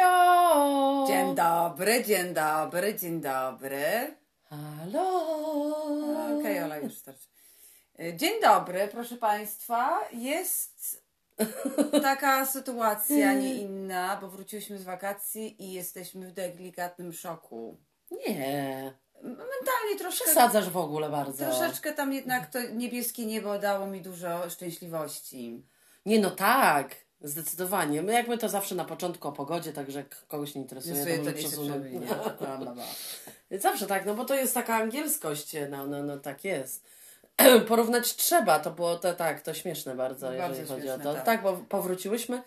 Halo! Dzień dobry, dzień dobry, dzień dobry. Halo! Okej, Ola, już starczy. Y, Dzień dobry, proszę Państwa. Jest taka sytuacja, nie inna, bo wróciłyśmy z wakacji i jesteśmy w delikatnym szoku. Nie, Mentalnie troszkę, przesadzasz w ogóle bardzo. troszeczkę tam jednak to niebieskie niebo dało mi dużo szczęśliwości. Nie no tak, zdecydowanie. My jakby to zawsze na początku o pogodzie, także jak kogoś nie interesuje, Interesuje to to nie. Bla, bla, bla. Zawsze tak, no bo to jest taka angielskość, no, no, no tak jest. Porównać trzeba, to było to tak, to śmieszne bardzo, Bardzo jeżeli chodzi o śmieszne, to. tak. Tak, bo powróciłyśmy.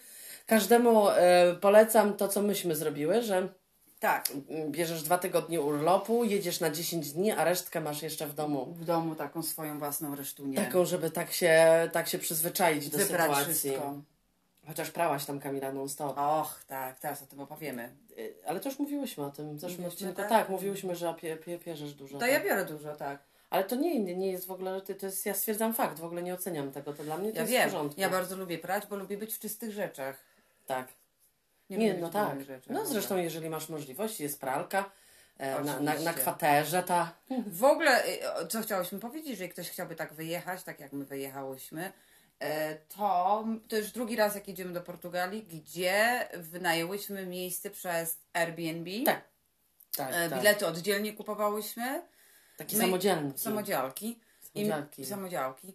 Każdemu e, polecam to, co myśmy zrobiły, że Tak, bierzesz dwa tygodnie urlopu, jedziesz na 10 dni, a resztkę masz jeszcze w domu. w domu taką swoją własną resztunię. Taką, żeby tak się, tak się przyzwyczaić do Wybrać sytuacji. wszystko. Chociaż prałaś tam Kamila non-stop. Och, tak, teraz o tym opowiemy. Y, Ale to już mówiłyśmy o tym w zeszłym odcinku. tak? Tak, mówiłyśmy, że pie, pie, pierzesz dużo. To ja biorę dużo, tak. Ale to nie, nie, nie jest w ogóle, to, jest, ja stwierdzam fakt, w ogóle nie oceniam tego. To dla mnie to Ja jest wiem, w porządku. ja bardzo lubię prać, bo lubię być w czystych rzeczach. Tak. Nie, Nie, no tak. rzeczach. No zresztą, jeżeli masz możliwość, jest pralka e, na, na, na kwaterze, ta... W ogóle, y, co chciałyśmy powiedzieć, jeżeli ktoś chciałby tak wyjechać, tak jak my wyjechałyśmy, to, to już drugi raz, jak jedziemy do Portugalii, gdzie wynajęłyśmy miejsce przez Airbnb. Tak. Tak, E, tak. Bilety oddzielnie kupowałyśmy. Taki My- samodzielny. Samodziałki. I, Samodziałki. samodziałki.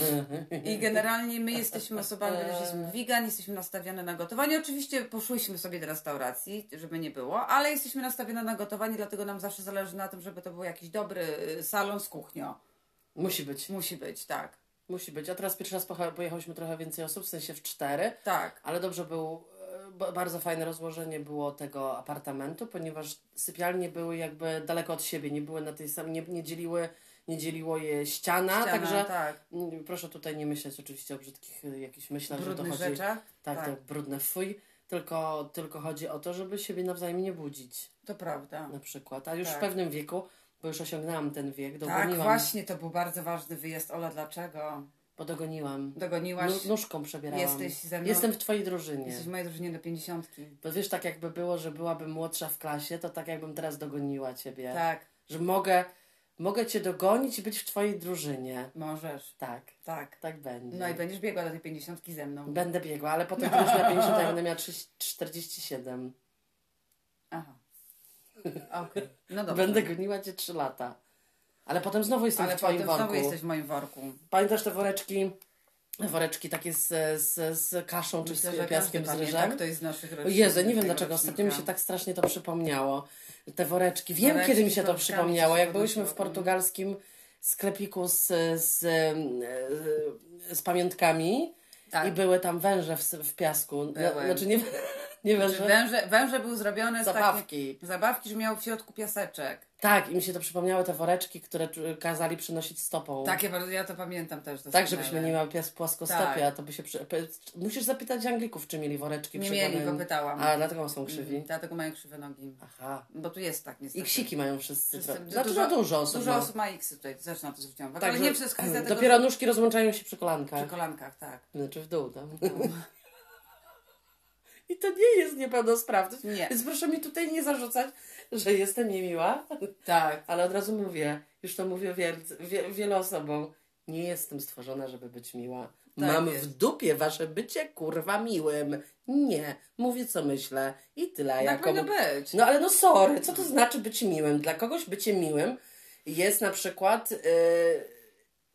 I generalnie my jesteśmy osobami, które jesteśmy vegan, jesteśmy nastawione na gotowanie. Oczywiście poszłyśmy sobie do restauracji, żeby nie było, ale jesteśmy nastawione na gotowanie, dlatego nam zawsze zależy na tym, żeby to był jakiś dobry y, salon z kuchnią. Musi być. Musi być, tak. Musi być. A teraz pierwszy raz pojechałyśmy trochę więcej osób, w sensie w cztery. Tak. Ale dobrze był, e, ba- bardzo fajne rozłożenie było tego apartamentu, ponieważ sypialnie były jakby daleko od siebie, nie były na tej samej, nie, nie dzieliły, nie dzieliło je ściana, Ściana, także tak. proszę tutaj nie myśleć oczywiście o brzydkich y, jakichś myślach, że Brudnych to chodzi, rzeczach. tak, tak. tak, brudne fuj, tylko, tylko chodzi o to, żeby siebie nawzajem nie budzić To prawda. na przykład, a już Tak. w pewnym wieku, bo już osiągnęłam ten wiek, Tak, dogoniłam, właśnie, to był bardzo ważny wyjazd. Ola, dlaczego? bo dogoniłam, Dogoniłaś? Nóżką przebierałam, Jesteś ze mną? jestem w twojej drużynie. Jesteś w mojej drużynie do pięćdziesiątki. Bo wiesz, tak jakby było, że byłabym młodsza w klasie, to tak jakbym teraz dogoniła ciebie. Tak, Że mogę, mogę cię dogonić i być w twojej drużynie. możesz. Tak, Tak. tak będzie. No i będziesz biegła do tej pięćdziesiątki ze mną. Będę biegła, ale potem ty będziesz miała 50, a ja będę miała 30 47. Aha. Okej. No dobrze. Będę goniła cię 3 lata. Ale potem znowu jestem Ale w twoim potem worku. znowu jesteś w moim worku. Pamiętasz te woreczki? Woreczki takie z, z, z kaszą czy Myślę, z że piaskiem z ryżem? kto jest z naszych rodzin. Jezu, nie wiem dlaczego, ostatnio mi się tak strasznie to przypomniało. Te woreczki. Wiem, Woreczki kiedy mi się z to przypomniało. Jak byliśmy w portugalskim sklepiku z, z, e, z pamiątkami Tak. i były tam węże w, w piasku. No. Znaczy nie, nie Znaczy, węże, Węże, węże był zrobione z zabawki. Takie, zabawki, że miał w środku piaseczek. Tak, i mi się to przypomniały te woreczki, które kazali przynosić stopą. Takie bardzo, ja to pamiętam też Tak, doskonale. żebyśmy nie miały pias płaskostopia, Tak. to by się... Przy... Musisz zapytać Anglików, czy mieli woreczki Nie mieli, go pytałam. A, dlatego są krzywi. Mhm, Dlatego mają krzywe nogi. Aha. Bo tu jest tak niestety. I ksiki mają wszyscy. Wszyscy- Tro... Znaczy, dużo, dużo osób Dużo ma. osób ma X tutaj, też na to zwróciłam uwagę. Tak, ale nie przez kwestię tego, Dopiero że nóżki rozłączają się przy kolankach. przy kolankach, tak. Znaczy w dół tam. I to nie jest niepełnosprawność. Nie. Więc proszę mi tutaj nie zarzucać, że jestem niemiła. Tak. Ale od razu mówię, już to mówię wiel, wie, wielu osobom, nie jestem stworzona, żeby być miła. Tak Mam jest. w dupie wasze bycie kurwa miłym. Nie. Mówię co myślę. I tyle. Tak jako- powinno być. No ale no sorry, co to znaczy być miłym? Dla kogoś bycie miłym jest na przykład yy,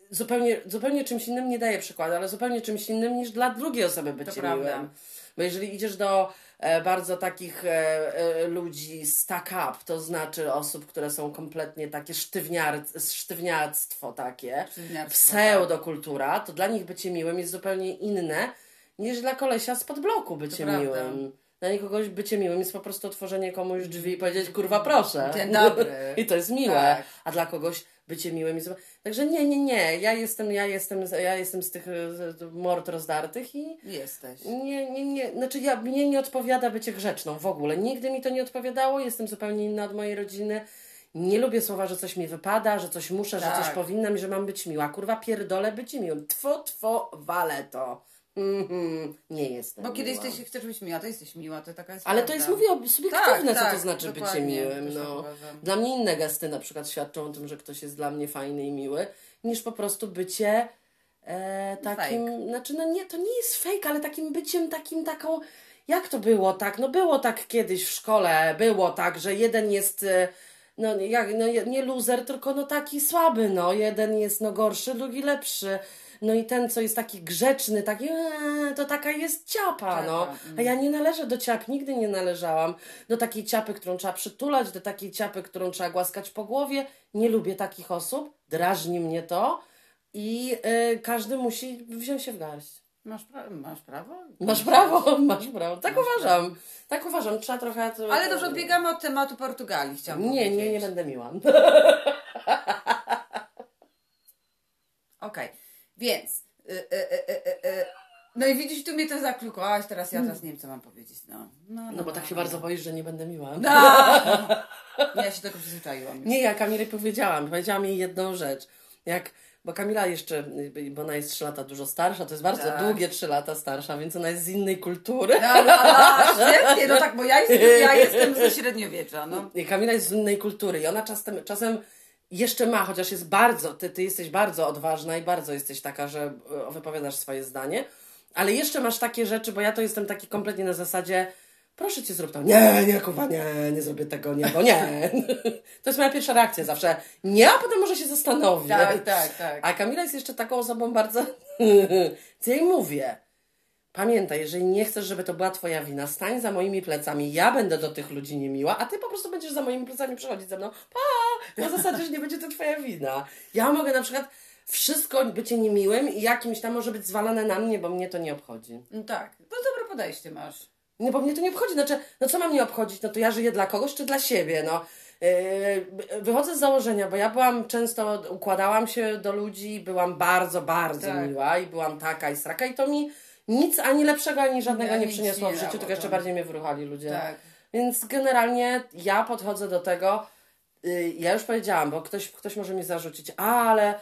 zupełnie, zupełnie czymś innym, nie daję przykładu, ale zupełnie czymś innym niż dla drugiej osoby bycie prawda. Bo jeżeli idziesz do e, bardzo takich e, e, ludzi stack up, to znaczy osób, które są kompletnie takie sztywniar, sztywniactwo takie, Sztywniactwo, pseudokultura, to dla nich bycie miłym jest zupełnie inne niż dla kolesia spod bloku bycie prawda. miłym. Dla nikogoś bycie miłym jest po prostu otworzenie komuś drzwi i powiedzieć kurwa proszę. Dzień dobry. I to jest miłe. Tak. A dla kogoś bycie miłym jest... Także nie, nie, nie. Ja jestem, ja jestem, ja jestem z tych mord rozdartych i Jesteś. nie, nie, nie. Znaczy ja, mnie nie odpowiada bycie grzeczną w ogóle. Nigdy mi to nie odpowiadało. Jestem zupełnie inna od mojej rodziny. Nie lubię słowa, że coś mi wypada, że coś muszę, że Tak. coś powinnam i że mam być miła. Kurwa, pierdolę być miłym. Two, two, wale to. Mhm, nie jestem Bo kiedy miła. jesteś, chcesz być miła, to jesteś miła, to taka jest Ale to prawda. jest, mówię, subiektywne, Tak, co to tak, znaczy bycie miłym. tak No. uważam. Dla mnie inne gesty na przykład świadczą o tym, że ktoś jest dla mnie fajny i miły, niż po prostu bycie e, takim, znaczy no nie, to nie jest fake, ale takim byciem, takim taką, jak to było tak? No było tak kiedyś w szkole, było tak, że jeden jest... E, no, jak, no nie loser, tylko no taki słaby, no. Jeden jest no gorszy, drugi lepszy. No i ten, co jest taki grzeczny, taki, eee, to taka jest ciapa, no. Mm. A ja nie należę do ciap, nigdy nie należałam. Do takiej ciapy, którą trzeba przytulać, do takiej ciapy, którą trzeba głaskać po głowie. Nie lubię takich osób, drażni mnie to i y, każdy musi wziąć się w garść. Masz, pra- masz prawo? Masz prawo, masz prawo. Tak uważam. Tak uważam. Trzeba trochę... Ale dobrze, odbiegamy od tematu Portugalii, chciałam Nie, powiedzieć. nie, nie będę miła. Okej, więc... Y, y, y, y, y, y. No i widzisz, tu mnie to zaklukowałaś, teraz ja teraz nie wiem, co mam powiedzieć. No, no, no, No bo tak się bardzo boisz, że nie będę miła. No. Ja się tego przyzwyczaiłam. Nie, ja Kamilej powiedziałam. Powiedziałam jej jedną rzecz. Jak, bo Kamila jeszcze, bo ona jest 3 lata dużo starsza, to jest bardzo Tak. długie 3 lata starsza, więc ona jest z innej kultury. No, no, no, świetnie, no tak, bo ja jestem, ja jestem ze średniowiecza, no. I Kamila jest z innej kultury i ona czasem, czasem jeszcze ma, chociaż jest bardzo, ty, ty jesteś bardzo odważna i bardzo jesteś taka, że e, wypowiadasz swoje zdanie, ale jeszcze masz takie rzeczy, bo ja to jestem taki kompletnie na zasadzie proszę cię zrób to. Nie, nie, kurwa, nie, nie zrobię tego, nie, bo nie. To jest moja pierwsza reakcja zawsze. Nie, a potem może się zastanowię. Tak, tak, tak. A Kamila jest jeszcze taką osobą bardzo... Co jej mówię? Pamiętaj, jeżeli nie chcesz, żeby to była twoja wina, stań za moimi plecami. Ja będę do tych ludzi niemiła, a ty po prostu będziesz za moimi plecami przychodzić ze mną. Pa! Na zasadzie, że nie będzie to twoja wina. Ja mogę na przykład wszystko bycie niemiłym i jakimś tam może być zwalane na mnie, bo mnie to nie obchodzi. No tak, no dobre podejście masz. Nie, bo mnie to nie obchodzi. Znaczy, no co mam nie obchodzić? No to ja żyję dla kogoś czy dla siebie, no. Yy, Wychodzę z założenia, bo ja byłam często, układałam się do ludzi, byłam bardzo, bardzo Tak. miła i byłam taka i straka i to mi nic ani lepszego, ani żadnego Nie, przyniosło nie w życiu, tylko jeszcze bardziej mnie wyruchali ludzie. Tak. Więc generalnie ja podchodzę do tego, yy, ja już powiedziałam, bo ktoś, ktoś może mi zarzucić, ale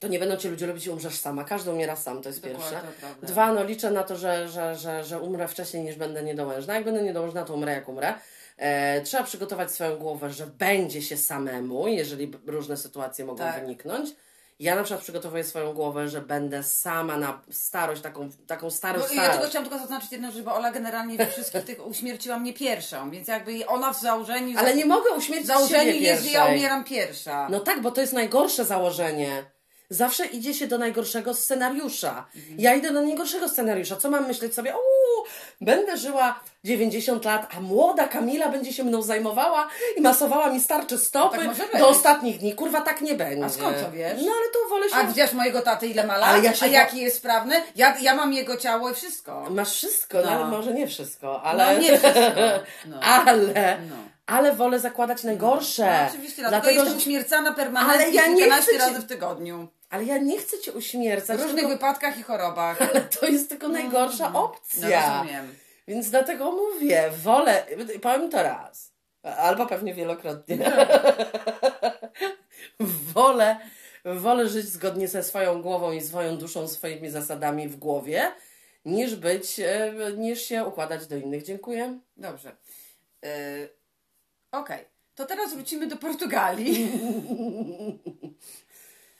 to nie będą cię ludzie lubić i umrzesz sama. Każdy umiera sam, to jest Dokładnie, pierwsze. prawda. Dwa, no liczę na to, że, że, że, że umrę wcześniej niż będę niedołężna. Jak będę niedołężna, to umrę jak umrę. E, trzeba przygotować swoją głowę, że będzie się samemu, jeżeli różne sytuacje mogą Tak. wyniknąć. Ja na przykład przygotowuję swoją głowę, że będę sama na starość, taką, taką No, i ja starość. tylko chciałam tylko zaznaczyć jedną rzecz, bo Ola generalnie we wszystkich tych uśmierciła mnie pierwszą, więc jakby ona w założeniu... Ale nie mogę uśmiercić w założeniu jest, że ja umieram pierwsza. No tak, bo to jest najgorsze założenie. Zawsze idzie się do najgorszego scenariusza. Ja idę do najgorszego scenariusza. Co mam myśleć sobie? Uuu, będę żyła 90 lat, a młoda Kamila będzie się mną zajmowała i masowała mi starcze stopy tak może być. do ostatnich dni. Kurwa, tak nie będzie. A skąd to wiesz? No ale to wolę się... A widzisz mojego taty ile ma lat? Ale ja się A jaki jest sprawny? Ja, ja mam jego ciało i wszystko. Masz wszystko, no. No. ale może nie wszystko, ale... No nie wszystko. No. ale... No. Ale wolę zakładać najgorsze. No, oczywiście, dlatego, jestem uśmiercana permanentnie Ale ja nie kilkanaście chcę ci- razy w tygodniu. Ale ja nie chcę cię uśmiercać. W różnych tylko... wypadkach i chorobach. To jest tylko najgorsza No opcja. rozumiem. Więc dlatego mówię, wolę, powiem to raz, albo pewnie wielokrotnie. wolę, wolę żyć zgodnie ze swoją głową i swoją duszą, swoimi zasadami w głowie, niż być, e, niż się układać do innych. Dziękuję. Dobrze. Yy, Okej. To teraz wrócimy do Portugalii.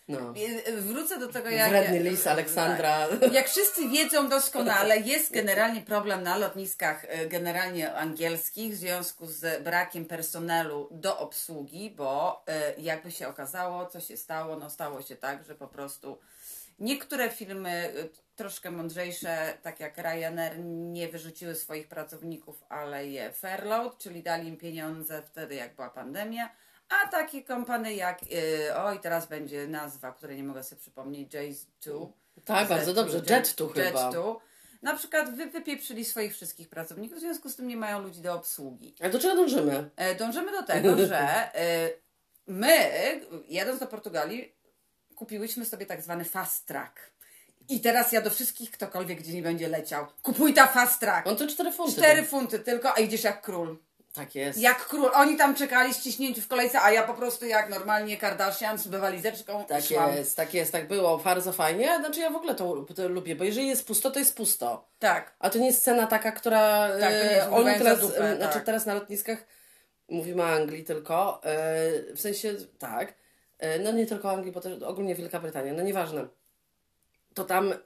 No. Yy, Wrócę do tego, jak... Wredny lis Aleksandra. Tak. Jak wszyscy wiedzą doskonale, jest generalnie problem na lotniskach e, generalnie angielskich w związku z brakiem personelu do obsługi, bo e, jakby się okazało, co się stało, no stało się tak, że po prostu niektóre firmy troszkę mądrzejsze, tak jak Ryanair, nie wyrzuciły swoich pracowników, ale je furloughed, czyli dali im pieniądze wtedy, jak była pandemia. A takie kompanie jak, y, oj teraz będzie nazwa, której nie mogę sobie przypomnieć, J2. Tak, bardzo dobrze. Jet2 chyba. Jet2. Na przykład wy, wypieprzyli swoich wszystkich pracowników, w związku z tym nie mają ludzi do obsługi. A do czego dążymy? E, Dążymy do tego, że e, my, jadąc do Portugalii, kupiłyśmy sobie tak zwany fast track. I teraz ja do wszystkich, ktokolwiek gdzie nie będzie leciał, kupuj ta fast track. On to cztery funty. Cztery funty tylko, a idziesz jak król. Tak jest. Jak król. Oni tam czekali ściśnięci w kolejce, a ja po prostu jak normalnie Kardashian z walizeczką Tak szłam. jest, tak jest, tak było. Bardzo fajnie. Znaczy ja w ogóle to, to lubię, bo jeżeli jest pusto, to jest pusto. Tak. A to nie jest scena taka, która... Tak, e, oni teraz, dupę, e, znaczy tak. teraz na lotniskach mówimy o Anglii tylko, e, w sensie tak, e, no nie tylko Anglii, bo też ogólnie Wielka Brytania, no nieważne. To tam e,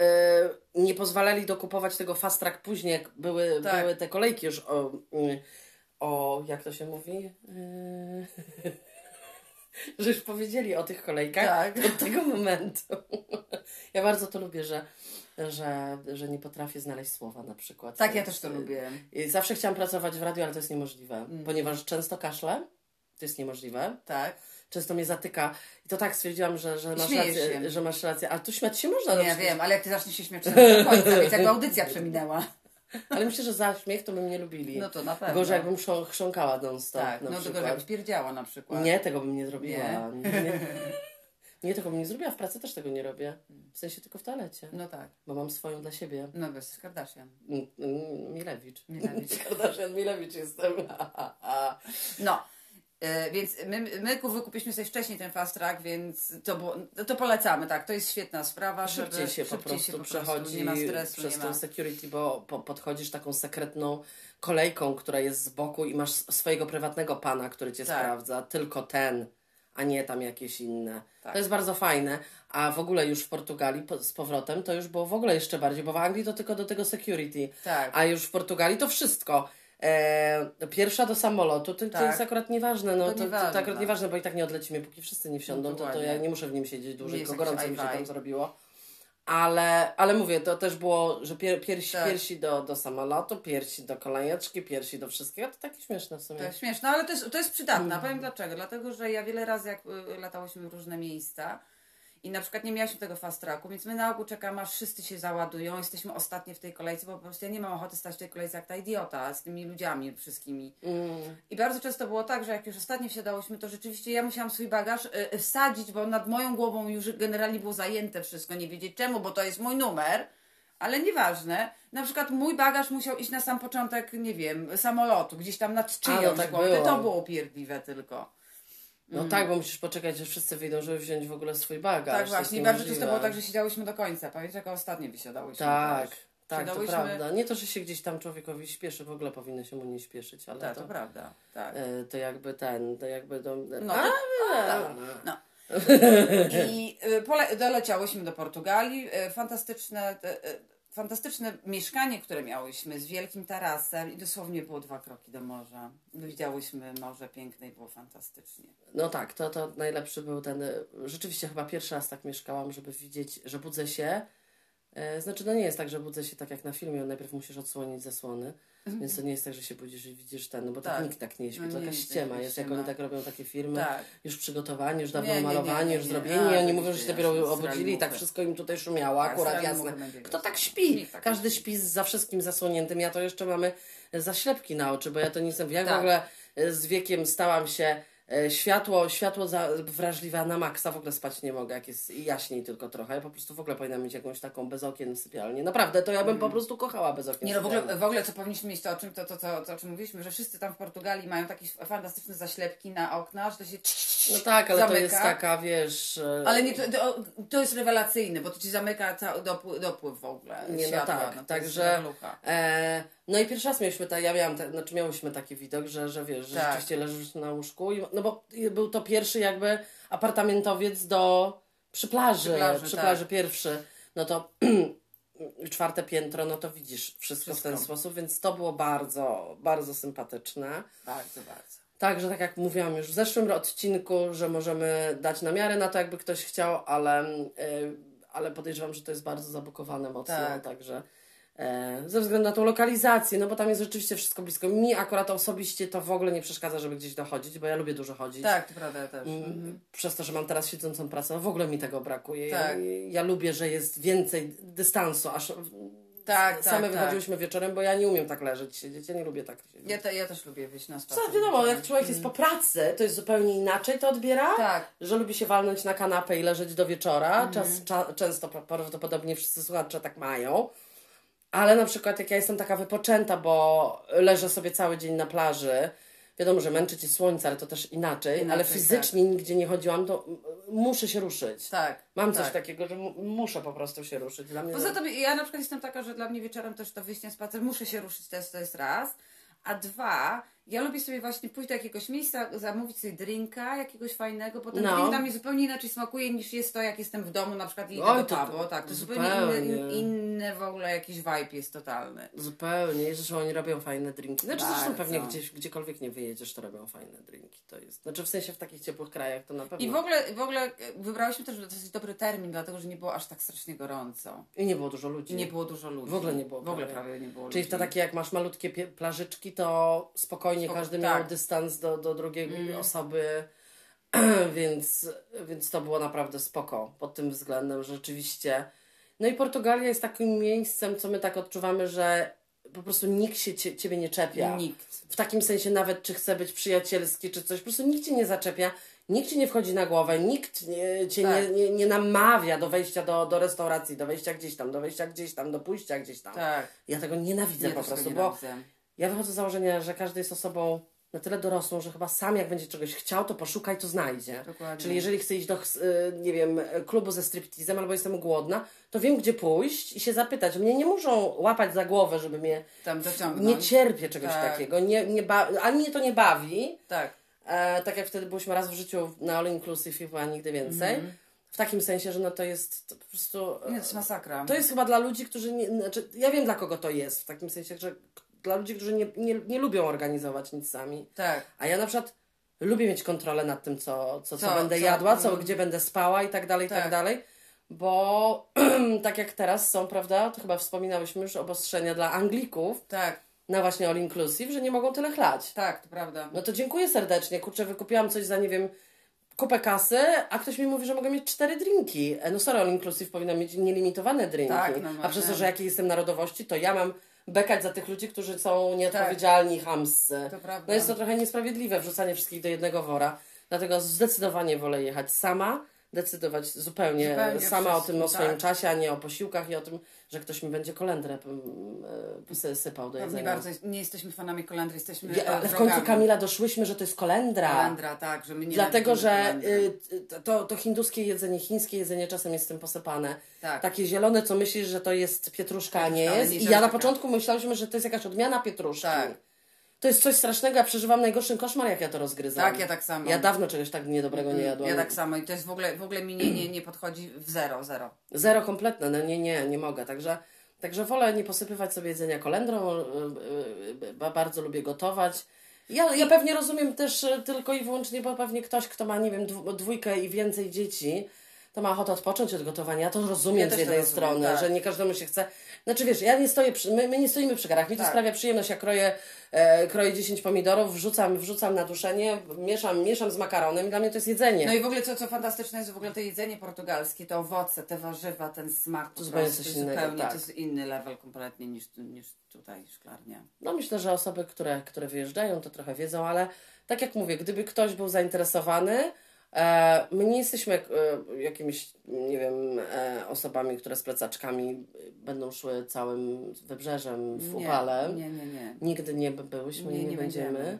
nie pozwalali dokupować tego fast track później, jak były, Tak. były te kolejki już o, mm, o jak to się mówi? E, że już powiedzieli o tych kolejkach Tak. od tego momentu. Ja bardzo to lubię, że, że, że nie potrafię znaleźć słowa na przykład. Tak, ja też to lubię. i Zawsze chciałam pracować w radiu, ale to jest niemożliwe, Mm. ponieważ często kaszlę. To jest niemożliwe. Tak. Często mnie zatyka. I to tak stwierdziłam, że, że, masz, rację, się. że masz rację. Ale tu śmiać się można. Nie przykład. wiem, ale jak ty zaczniesz się śmiać, to do końca, więc jakby audycja przeminęła. Ale myślę, że za śmiech to by mnie lubili. No to na pewno. Gorzej jakbym chrząk- chrząkała non-stop Tak, na no przykład. tylko jakbyś pierdziała na przykład. Nie, tego bym nie zrobiła. Nie? Nie, nie, nie tego bym nie zrobiła. W pracy też tego nie robię. W sensie tylko w toalecie. No tak. Bo mam swoją dla siebie. No jesteś Kardashian. Mm, mm, Milewicz. Milewicz. Kardashian Milewicz jestem. No. E, Więc my, my ku- wykupiliśmy sobie wcześniej ten fast track, więc to, było, to polecamy, tak. To jest świetna sprawa. Szybciej żeby, się po szybciej prostu się po przechodzi nie ma stresu, przez nie tą security, bo po, podchodzisz taką sekretną kolejką, która jest z boku i masz swojego prywatnego pana, który cię Tak. sprawdza. Tylko ten, a nie tam jakieś inne. Tak. To jest bardzo fajne. A w ogóle już w Portugalii po, z powrotem to już było w ogóle jeszcze bardziej, bo w Anglii to tylko do tego security. Tak. A już w Portugalii to wszystko. E, pierwsza do samolotu, to, to Tak. jest akurat nieważne, no To to, to, nieważne, to akurat nieważne, bo i tak nie odlecimy, póki wszyscy nie wsiądą, No, to, to ja nie muszę w nim siedzieć dłużej, tylko gorąco mi się tam zrobiło. Ale, ale mówię, to też było, że pier, piersi, Tak. piersi do, do samolotu, piersi do kolejeczki, piersi do wszystkiego. To takie śmieszne w sumie. To jest śmieszne, ale to jest, to jest przydatne. Mhm. Powiem dlaczego. Dlatego, że ja wiele razy, jak y, latałyśmy w różne miejsca i na przykład nie miałyśmy tego fast tracku, więc my na ogół czekamy, aż wszyscy się załadują. Jesteśmy ostatnie w tej kolejce, bo po prostu ja nie mam ochoty stać w tej kolejce jak ta idiota z tymi ludziami wszystkimi. Mm. I bardzo często było tak, że jak już ostatnio wsiadałyśmy, to rzeczywiście ja musiałam swój bagaż y, y, wsadzić, bo nad moją głową już generalnie było zajęte wszystko, nie wiedzieć czemu, bo to jest mój numer. Ale nieważne. Na przykład mój bagaż musiał iść na sam początek, nie wiem, samolotu, gdzieś tam nad czyjąś tak było. To było upierdliwe tylko. No tak, bo musisz poczekać, że wszyscy wyjdą, żeby wziąć w ogóle swój bagaż. tak To właśnie. I bardzo często było tak, że siedziałyśmy do końca. Pamiętasz, jako ostatnie wysiadałyśmy. Tak, też. tak, to Siadałyśmy- prawda. Nie to, że się gdzieś tam człowiekowi śpieszy, w ogóle powinno się mu nie śpieszyć, ale Tak, to, to prawda. Tak. e, to jakby ten, to jakby... To, No, a, to- No. I y, pole- doleciałyśmy do Portugalii. Y, Fantastyczne, fantastyczne mieszkanie, które miałyśmy z wielkim tarasem i dosłownie było dwa kroki do morza. Widziałyśmy morze piękne i było fantastycznie. No tak, to, to najlepszy był ten. y, Rzeczywiście chyba pierwszy raz tak mieszkałam, żeby widzieć, że budzę się. E, znaczy, no nie jest tak, że budzę się tak jak na filmie, najpierw musisz odsłonić zasłony. Więc to nie jest tak, że się budzisz i widzisz ten, no bo tak, Tak. nikt tak nie śpi, No to jakaś ściema jest, jak oni tak robią takie filmy, Tak. już przygotowani, już dawno malowani, już zrobieni, i oni mówią, że się dopiero obudzili i tak wszystko im tutaj szumiało, Tak, akurat jasne. Kto tak śpi? Tak Każdy śpi za wszystkim zasłoniętym, ja to jeszcze mamy zaślepki na oczy, bo ja to nie jestem, jak w Tak. ogóle z wiekiem stałam się światło, światło za, wrażliwa na maksa, w ogóle spać nie mogę, jak jest jaśniej tylko trochę, ja po prostu w ogóle powinnam mieć jakąś taką bez okien sypialnię, naprawdę, to ja bym po prostu kochała bez okien Mm. Nie no, w ogóle, w ogóle co powinniśmy mieć to o czym, to, to, to, to, o czym mówiliśmy, że wszyscy tam w Portugalii mają takie fantastyczne zaślepki na okna, że to się No tak, ale to zamyka. jest taka, wiesz... e, Ale nie, to, to, to jest rewelacyjne, bo to ci zamyka cały dopływ, dopływ w ogóle Nie, no światła. tak, no to także-. E, no i pierwszy raz mieliśmy, ta, ja miałam, te, znaczy miałyśmy taki widok, że, że wiesz, że Tak. rzeczywiście leżysz na łóżku, i, no bo był to pierwszy jakby apartamentowiec do, przy plaży, Przy plaży, przy tak. plaży pierwszy, no to czwarte piętro, no to widzisz wszystko, w ten Wszystko. sposób, więc to było bardzo, bardzo sympatyczne. Bardzo, bardzo. Także tak jak mówiłam już w zeszłym odcinku, że możemy dać na miarę na to, jakby ktoś chciał, ale, y, ale podejrzewam, że to jest bardzo zabukowane mocno, Tak. także ze względu na tą lokalizację, no bo tam jest rzeczywiście wszystko blisko. Mi akurat osobiście to w ogóle nie przeszkadza, żeby gdzieś dochodzić, bo ja lubię dużo chodzić. Tak, to prawda, ja też. Mm, Mhm. Przez to, że mam teraz siedzącą pracę, no w ogóle mi tego brakuje. Tak. Ja, ja lubię, że jest więcej dystansu, aż Tak, same tak, wychodziłyśmy wieczorem, bo ja nie umiem tak leżeć, siedzieć, ja nie lubię tak siedzieć. Ja, te, ja też lubię wyjść na spacer. Co, wiadomo, jak człowiek jest po pracy, to jest zupełnie inaczej to odbiera. Tak. Że lubi się walnąć na kanapę i leżeć do wieczora. Czas, cza, często pra- prawdopodobnie wszyscy słuchacze tak mają. Ale na przykład jak ja jestem taka wypoczęta, bo leżę sobie cały dzień na plaży, wiadomo, że męczy ci słońce, ale to też inaczej, inaczej ale fizycznie tak. nigdzie nie chodziłam, to muszę się ruszyć. Tak. Mam coś tak. takiego, że muszę po prostu się ruszyć. Dla mnie Poza tym ja na przykład jestem taka, że dla mnie wieczorem też to wyjście na spacer, muszę się ruszyć, to jest, to jest raz. A dwa, ja lubię sobie właśnie pójść do jakiegoś miejsca, zamówić sobie drinka jakiegoś fajnego, bo ten no. drink dla mnie zupełnie inaczej smakuje niż jest to, jak jestem w domu na przykład i idę do pubu. Tak, to zupełnie, zupełnie inny, inny w ogóle jakiś vibe jest totalny. Zupełnie. Zresztą oni robią fajne drinki. Znaczy Bardzo. zresztą pewnie gdzieś, gdziekolwiek nie wyjedziesz, to robią fajne drinki. To jest, znaczy w sensie w takich ciepłych krajach to na pewno. I w ogóle, w ogóle wybrałyśmy też dosyć dobry termin, dlatego że nie było aż tak strasznie gorąco. I nie było dużo ludzi. I nie było dużo ludzi. W ogóle nie było. W ogóle prawie, nie było Czyli ludzi. to takie jak masz malutkie plażyczki, to spokojnie Spoko, każdy tak. miał dystans do, do drugiej mm. osoby, więc, więc to było naprawdę spoko pod tym względem, że rzeczywiście. No i Portugalia jest takim miejscem, co my tak odczuwamy, że po prostu nikt się cie, ciebie nie czepia. Nikt. W takim sensie nawet, czy chce być przyjacielski, czy coś, po prostu nikt cię nie zaczepia, nikt ci nie wchodzi na głowę, nikt nie, cię tak. nie, nie, nie, namawia do wejścia do, do restauracji, do wejścia gdzieś tam, do wejścia gdzieś tam, do pójścia gdzieś tam. Tak. Ja tego nienawidzę po prostu, bo ja wychodzę z założenia, że każdy jest osobą na tyle dorosłą, że chyba sam jak będzie czegoś chciał, to poszukaj, to znajdzie. Dokładnie. Czyli jeżeli chcę iść do, y, nie wiem, klubu ze striptizem albo jestem głodna, to wiem, gdzie pójść i się zapytać. Mnie nie muszą łapać za głowę, żeby mnie... Tam dociągnąć. Nie cierpię czegoś tak. takiego. Nie, nie ba... Ani mnie to nie bawi. Tak. E, tak jak wtedy byliśmy raz w życiu na All Inclusive i chyba nigdy więcej. Mm. W takim sensie, że no to jest to po prostu... Nie, to jest masakra. To jest chyba dla ludzi, którzy nie... Znaczy, ja wiem dla kogo to jest. W takim sensie, że dla ludzi, którzy nie, nie, nie lubią organizować nic sami. Tak. A ja na przykład lubię mieć kontrolę nad tym, co, co, co, co będę co, jadła, co, gdzie będę spała i tak dalej, i tak, tak dalej. Bo tak jak teraz są, prawda, to chyba wspominałyśmy już obostrzenia dla Anglików. Tak. Na właśnie All Inclusive, że nie mogą tyle chlać. Tak, to prawda. No to dziękuję serdecznie. Kurczę, wykupiłam coś za, nie wiem, kupę kasy, a ktoś mi mówi, że mogę mieć cztery drinki. E, no sorry, All Inclusive powinna mieć nielimitowane drinki. Tak, no a przez to, że jakiej jestem narodowości, to ja mam bekać za tych ludzi, którzy są nieodpowiedzialni, tak. hamscy. To prawda. No jest to trochę niesprawiedliwe, wrzucanie wszystkich do jednego wora. Dlatego zdecydowanie wolę jechać sama, decydować zupełnie, zupełnie sama wszystko, o tym, o swoim tak. czasie, a nie o posiłkach i o tym, że ktoś mi będzie kolendrę e, sypał do jedzenia. Nie bardzo, nie jesteśmy fanami kolendry, jesteśmy ja, Ale w końcu Kamila doszłyśmy, że to jest kolendra. Kolendra, tak, że my nie Dlatego, że y, to, to hinduskie jedzenie, chińskie jedzenie czasem jest tym posypane. Tak. Takie zielone, co myślisz, że to jest pietruszka, a nie jest. I ja na początku myślałam, że to jest jakaś odmiana pietruszki. Tak. To jest coś strasznego, ja przeżywam najgorszy koszmar, jak ja to rozgryzam. Tak, ja tak samo. Ja dawno czegoś tak niedobrego nie mm, jadłam. Ja tak samo i to jest w ogóle, w ogóle mi nie, nie, nie podchodzi w zero, zero. Zero kompletne, no nie, nie, nie mogę, także... Także wolę nie posypywać sobie jedzenia kolendrą, y, y, y, bardzo lubię gotować. Ja, ja pewnie rozumiem też tylko i wyłącznie, bo pewnie ktoś, kto ma, nie wiem, dwójkę i więcej dzieci, to ma ochotę odpocząć od gotowania. Ja to rozumiem ja z jednej rozumiem, strony, tak. że nie każdemu się chce. Znaczy wiesz, ja nie stoję, przy, my, my nie stoimy przy garach. Mi to tak. sprawia przyjemność, ja kroję, e, kroję 10 pomidorów, wrzucam, wrzucam na duszenie, mieszam, mieszam z makaronem i dla mnie to jest jedzenie. No i w ogóle co, co fantastyczne jest w ogóle to jedzenie portugalskie, te owoce, te warzywa, ten smak. To zupełnie coś innego. Zupełnie, tak. To jest inny level kompletnie niż, niż tutaj szklarnia. No myślę, że osoby, które, które wyjeżdżają, to trochę wiedzą, ale tak jak mówię, gdyby ktoś był zainteresowany, my nie jesteśmy e, jakimiś, nie wiem, e, osobami, które z plecaczkami będą szły całym wybrzeżem w nie, upale. Nie, nie, nie. Nigdy nie byłyśmy, nie, nie, nie będziemy. będziemy.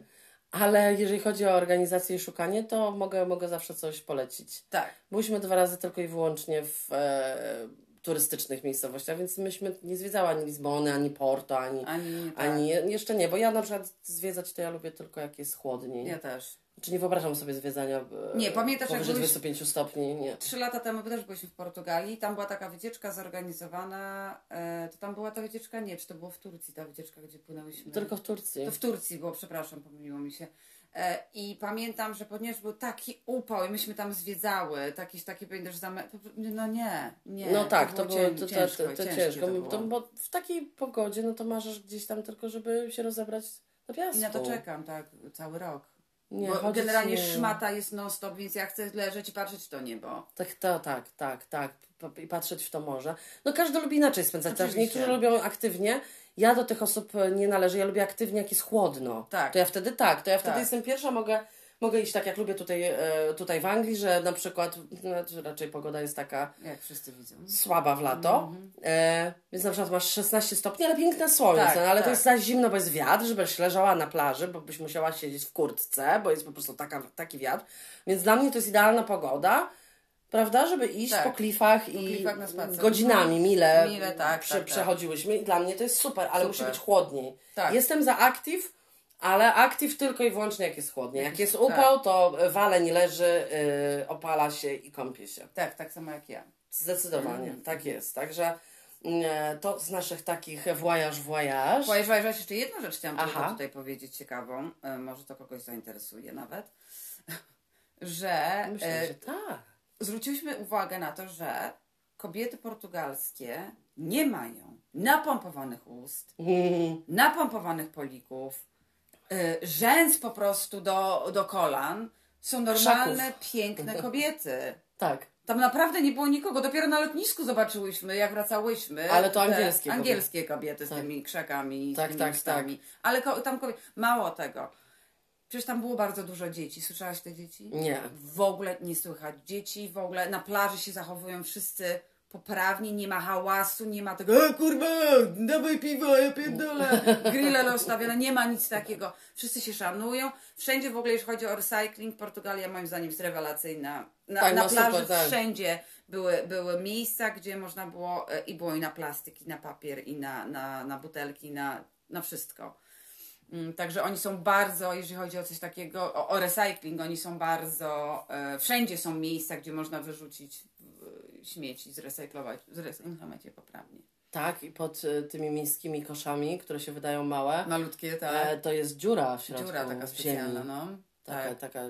Ale jeżeli chodzi o organizację i szukanie, to mogę, mogę zawsze coś polecić. Tak. Byliśmy dwa razy tylko i wyłącznie w e, turystycznych miejscowościach, więc myśmy nie zwiedzała ani Lizbony, ani Porto, ani, ani, tak. ani jeszcze nie, bo ja na przykład zwiedzać to ja lubię tylko jak jest chłodniej. Ja też. Czy nie wyobrażam sobie zwiedzania e, nie, pamiętasz, powyżej jak 25 stopni? Nie. Trzy lata temu też byliśmy w Portugalii. Tam była taka wycieczka zorganizowana. E, to tam była ta wycieczka? Nie, czy to było w Turcji ta wycieczka, gdzie płynęłyśmy? Tylko w Turcji. To w Turcji było, przepraszam, pomyliło mi się. E, I pamiętam, że ponieważ był taki upał i myśmy tam zwiedzały, taki, taki pamiętasz, zame... no nie, nie. No tak, to było, to, to, ciężko, to, to, ciężko, to to, bo w takiej pogodzie, no to masz gdzieś tam tylko, żeby się rozebrać na piasku. I na to czekam, tak, cały rok. Nie, bo generalnie nie. szmata jest non-stop, więc ja chcę leżeć i patrzeć w to niebo. Tak, to, tak, tak, tak. I patrzeć w to morze. No każdy lubi inaczej spędzać czas. Niektórzy lubią aktywnie. Ja do tych osób nie należę. Ja lubię aktywnie, jak jest chłodno. Tak. To ja wtedy tak. To ja wtedy tak. jestem pierwsza, mogę mogę iść tak jak lubię tutaj, e, tutaj w Anglii, że na przykład no, raczej pogoda jest taka jak wszyscy widzą. słaba w lato, e, więc na przykład masz 16 stopni, ale piękne słońce, tak, no, ale tak. to jest za zimno, bo jest wiatr, żebyś leżała na plaży, bo byś musiała siedzieć w kurtce, bo jest po prostu taka, taki wiatr, więc dla mnie to jest idealna pogoda, prawda, żeby iść tak. po klifach i klifach godzinami, mile, mile tak, prze, tak, tak, przechodziłyśmy i dla mnie to jest super, ale super. musi być chłodniej. Tak. Jestem za aktyw, ale aktyw tylko i wyłącznie jak jest chłodnie. Jak jest upał, tak. to waleń leży, yy, opala się i kąpie się. Tak, tak samo jak ja. Zdecydowanie, mm. tak jest. Także yy, to z naszych takich voyage, voyage. Voyage, voyage. Jeszcze jedną rzecz chciałam tylko tutaj powiedzieć ciekawą. Yy, może to kogoś zainteresuje nawet. że... Myślę, że tak. Zwróciłyśmy uwagę na to, że kobiety portugalskie nie mają napompowanych ust, mm. napompowanych polików, rzęs po prostu do, do kolan. Są normalne, Krzaków. piękne kobiety. tak. Tam naprawdę nie było nikogo. Dopiero na lotnisku zobaczyłyśmy, jak wracałyśmy. Ale to angielskie kobiety. Angielskie kobiety z tak. tymi krzakami, tak, z tymi tak, ustami. tak. Ale ko- tam kobiety... Mało tego. Przecież tam było bardzo dużo dzieci. Słyszałaś te dzieci? Nie. W ogóle nie słychać. Dzieci w ogóle na plaży się zachowują wszyscy poprawnie, nie ma hałasu, nie ma tego e, kurwa, dawaj piwo, ja pierdolę, grille rozstawione, nie ma nic takiego. Wszyscy się szanują. Wszędzie w ogóle, jeśli chodzi o recycling, Portugalia moim zdaniem jest rewelacyjna. Na, tak, na no plaży super, tak. wszędzie były, były miejsca, gdzie można było e, i było i na plastik, i na papier, i na, na, na butelki, na, na wszystko. Mm, także oni są bardzo, jeżeli chodzi o coś takiego, o, o recycling, oni są bardzo, e, wszędzie są miejsca, gdzie można wyrzucić śmieci zrecyklować, zrecyklować je poprawnie. Tak, i pod y, tymi miejskimi koszami, które się wydają małe. Malutkie, tak. E, to jest dziura w środku. Dziura taka specjalna, ziemi. no. Taka, tak. taka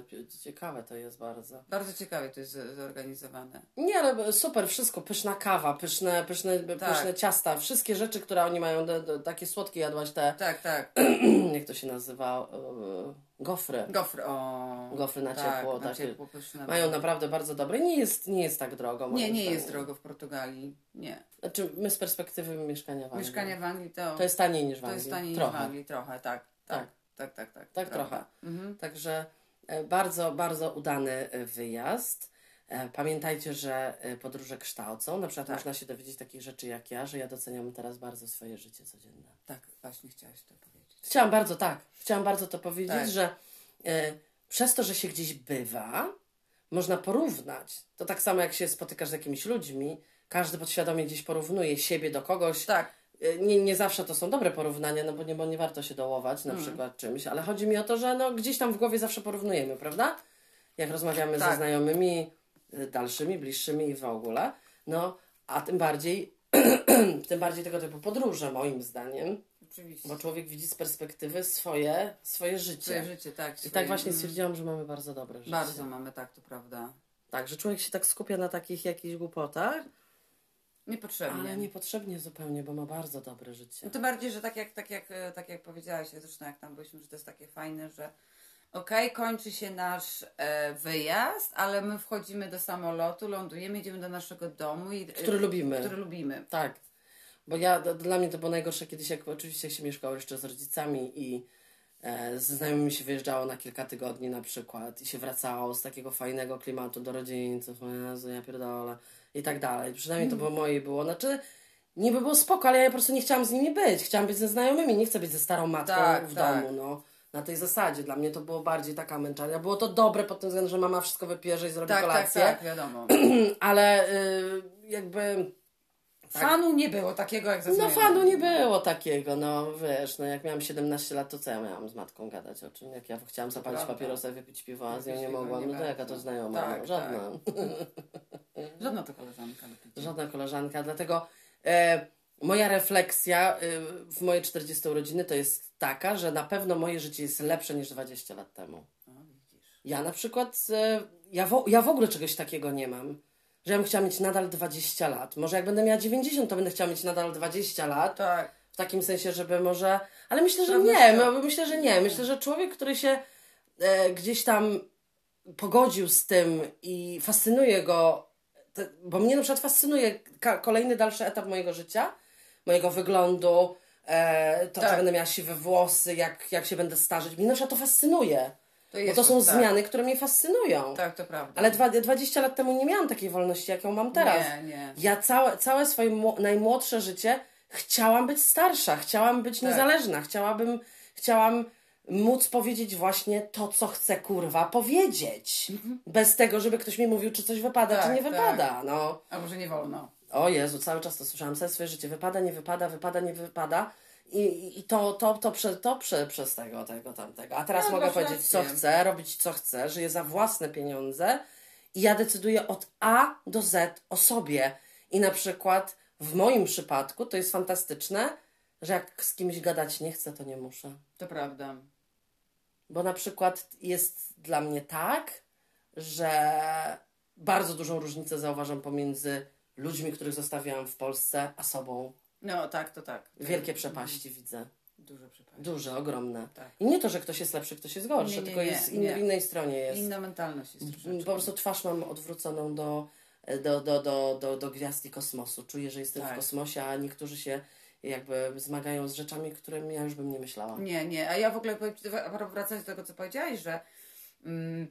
ciekawe to jest bardzo. Bardzo ciekawe to jest zorganizowane. Nie, ale super, wszystko. Pyszna kawa, pyszne, pyszne, tak. pyszne ciasta, wszystkie rzeczy, które oni mają, takie słodkie jadłaś te. Tak, tak. Jak to się nazywa? Gofry. Gofry, o. Gofry na tak, ciepło. Na takie, ciepło pyszne. Mają naprawdę bardzo dobre. Nie jest, nie jest tak drogo. Nie, nie jest drogo w Portugalii. Nie. Znaczy, my z perspektywy mieszkania w Anglii. Mieszkanie w Anglii to. To jest taniej niż w Anglii. To jest taniej trochę. niż w Anglii, trochę, tak. Tak. tak. Tak, tak, tak. Tak trochę. Mhm. Także e, bardzo, bardzo udany e, wyjazd. E, pamiętajcie, że podróże kształcą. Na przykład tak. można się dowiedzieć takich rzeczy jak ja, że ja doceniam teraz bardzo swoje życie codzienne. Tak, właśnie chciałaś to powiedzieć. Chciałam bardzo, tak. Chciałam bardzo to powiedzieć, tak. że e, przez to, że się gdzieś bywa, można porównać. To tak samo jak się spotykasz z jakimiś ludźmi, każdy podświadomie gdzieś porównuje siebie do kogoś. Tak Y, nie, nie zawsze to są dobre porównania, no bo nie, bo nie warto się dołować na hmm. przykład czymś, ale chodzi mi o to, że no, gdzieś tam w głowie zawsze porównujemy, prawda? Jak rozmawiamy tak. ze znajomymi, y, dalszymi, bliższymi i w ogóle. No, a tym bardziej, tym bardziej tego typu podróże, moim zdaniem. Oczywiście. Bo człowiek widzi z perspektywy swoje, swoje życie. Swoje życie, tak. Swoje... I tak właśnie stwierdziłam, że mamy bardzo dobre życie. Bardzo mamy, tak, to prawda. Tak, że człowiek się tak skupia na takich jakichś głupotach, Niepotrzebnie. Ale niepotrzebnie zupełnie, bo ma bardzo dobre życie. No to bardziej, że tak jak, tak jak, tak jak powiedziałaś, zresztą jak tam byliśmy, że to jest takie fajne, że okej, okay, kończy się nasz e, wyjazd, ale my wchodzimy do samolotu, lądujemy, idziemy do naszego domu. I, e, który lubimy. Który lubimy. Tak. Bo ja, dla mnie to było najgorsze kiedyś, jak oczywiście się mieszkało jeszcze z rodzicami i e, z znajomymi się wyjeżdżało na kilka tygodni na przykład i się wracało z takiego fajnego klimatu do rodziców. O Jezu, ja pierdolę i tak dalej. Przynajmniej to było moje było. Znaczy, niby było spoko, ale ja po prostu nie chciałam z nimi być. Chciałam być ze znajomymi, nie chcę być ze starą matką tak, w tak. domu, no. Na tej zasadzie. Dla mnie to było bardziej taka męczarnia. Było to dobre pod tym względem, że mama wszystko wypierze i zrobi tak, kolację. Tak, tak, wiadomo. ale y, jakby... Tak. Fanu nie było takiego jak ze No fanu nie było takiego, no wiesz, no jak miałam 17 lat, to co ja miałam z matką gadać o czym? Jak ja chciałam zapalić papierosa, wypić piwo, a z nią nie mogłam, no to jaka to znajoma, tak, no, żadna. Tak. Żadna to koleżanka. Żadna koleżanka, dlatego e, moja refleksja e, w moje 40 urodziny to jest taka, że na pewno moje życie jest lepsze niż 20 lat temu. Ja na przykład, e, ja, w, ja w ogóle czegoś takiego nie mam. Że ja bym chciała mieć nadal 20 lat. Może jak będę miała 90, to będę chciała mieć nadal 20 lat. Tak. W takim sensie, żeby może. Ale myślę, że nie. Myślę, że nie. Myślę, że człowiek, który się e, gdzieś tam pogodził z tym i fascynuje go bo mnie na przykład fascynuje kolejny dalszy etap mojego życia, mojego wyglądu, e, to, tak. że będę miała siwe włosy, jak, jak się będę starzeć. Mnie na przykład to fascynuje. To Bo to są tak. zmiany, które mnie fascynują. Tak, to prawda. Ale dwa, 20 lat temu nie miałam takiej wolności, jaką mam teraz. Nie, nie. Ja całe, całe swoje najmłodsze życie chciałam być starsza, chciałam być tak. niezależna, chciałabym, chciałam móc powiedzieć właśnie to, co chcę kurwa powiedzieć. Mhm. Bez tego, żeby ktoś mi mówił, czy coś wypada, tak, czy nie tak. wypada. No. A może nie wolno. O Jezu, cały czas to słyszałam całe swoje życie. Wypada, nie wypada, wypada, nie wypada. I, i to, to, to, prze, to prze, przez tego, tego, tamtego. A teraz no, mogę powiedzieć, rację. co chcę, robić co chcę, żyję za własne pieniądze i ja decyduję od A do Z o sobie. I na przykład w moim przypadku to jest fantastyczne, że jak z kimś gadać nie chcę, to nie muszę. To prawda. Bo na przykład jest dla mnie tak, że bardzo dużą różnicę zauważam pomiędzy ludźmi, których zostawiałam w Polsce, a sobą. No tak, to tak. Wielkie przepaści widzę. Duże przepaści. Duże, ogromne. Tak. I nie to, że ktoś jest lepszy, ktoś jest gorszy, nie, nie, tylko jest in, w innej stronie jest. Inna mentalność jest troszeczkę. Po prostu twarz mam odwróconą do, do, do, do, do, do gwiazd i kosmosu. Czuję, że jestem tak. w kosmosie, a niektórzy się jakby zmagają z rzeczami, którymi ja już bym nie myślała. Nie, nie. A ja w ogóle wracając do tego, co powiedziałaś, że mm,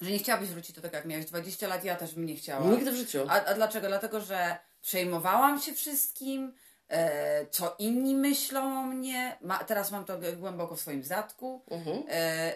że nie chciałabyś wrócić do tego, jak miałeś 20 lat, ja też bym nie chciała. Nigdy w życiu. A, a dlaczego? Dlatego, że przejmowałam się wszystkim, e, co inni myślą o mnie. Ma, teraz mam to głęboko w swoim zadku. Mhm. E,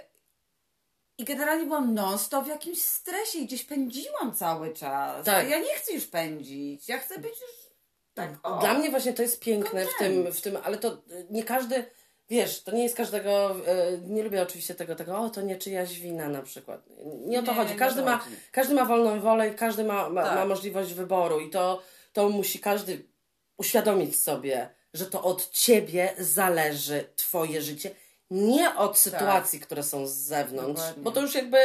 I generalnie byłam non-stop w jakimś stresie i gdzieś pędziłam cały czas. Tak. Ja nie chcę już pędzić. Ja chcę być już tak. O. Dla mnie właśnie to jest piękne w tym, w tym, ale to nie każdy Wiesz, to nie jest każdego, e, nie lubię oczywiście tego, tego, o to nie czyjaś wina na przykład. Nie o to nie, chodzi. Każdy ma, każdy ma wolną wolę i każdy ma, ma, tak. ma możliwość wyboru i to, to musi każdy uświadomić sobie, że to od ciebie zależy twoje życie, nie od sytuacji, tak. które są z zewnątrz. Dokładnie. Bo to już jakby,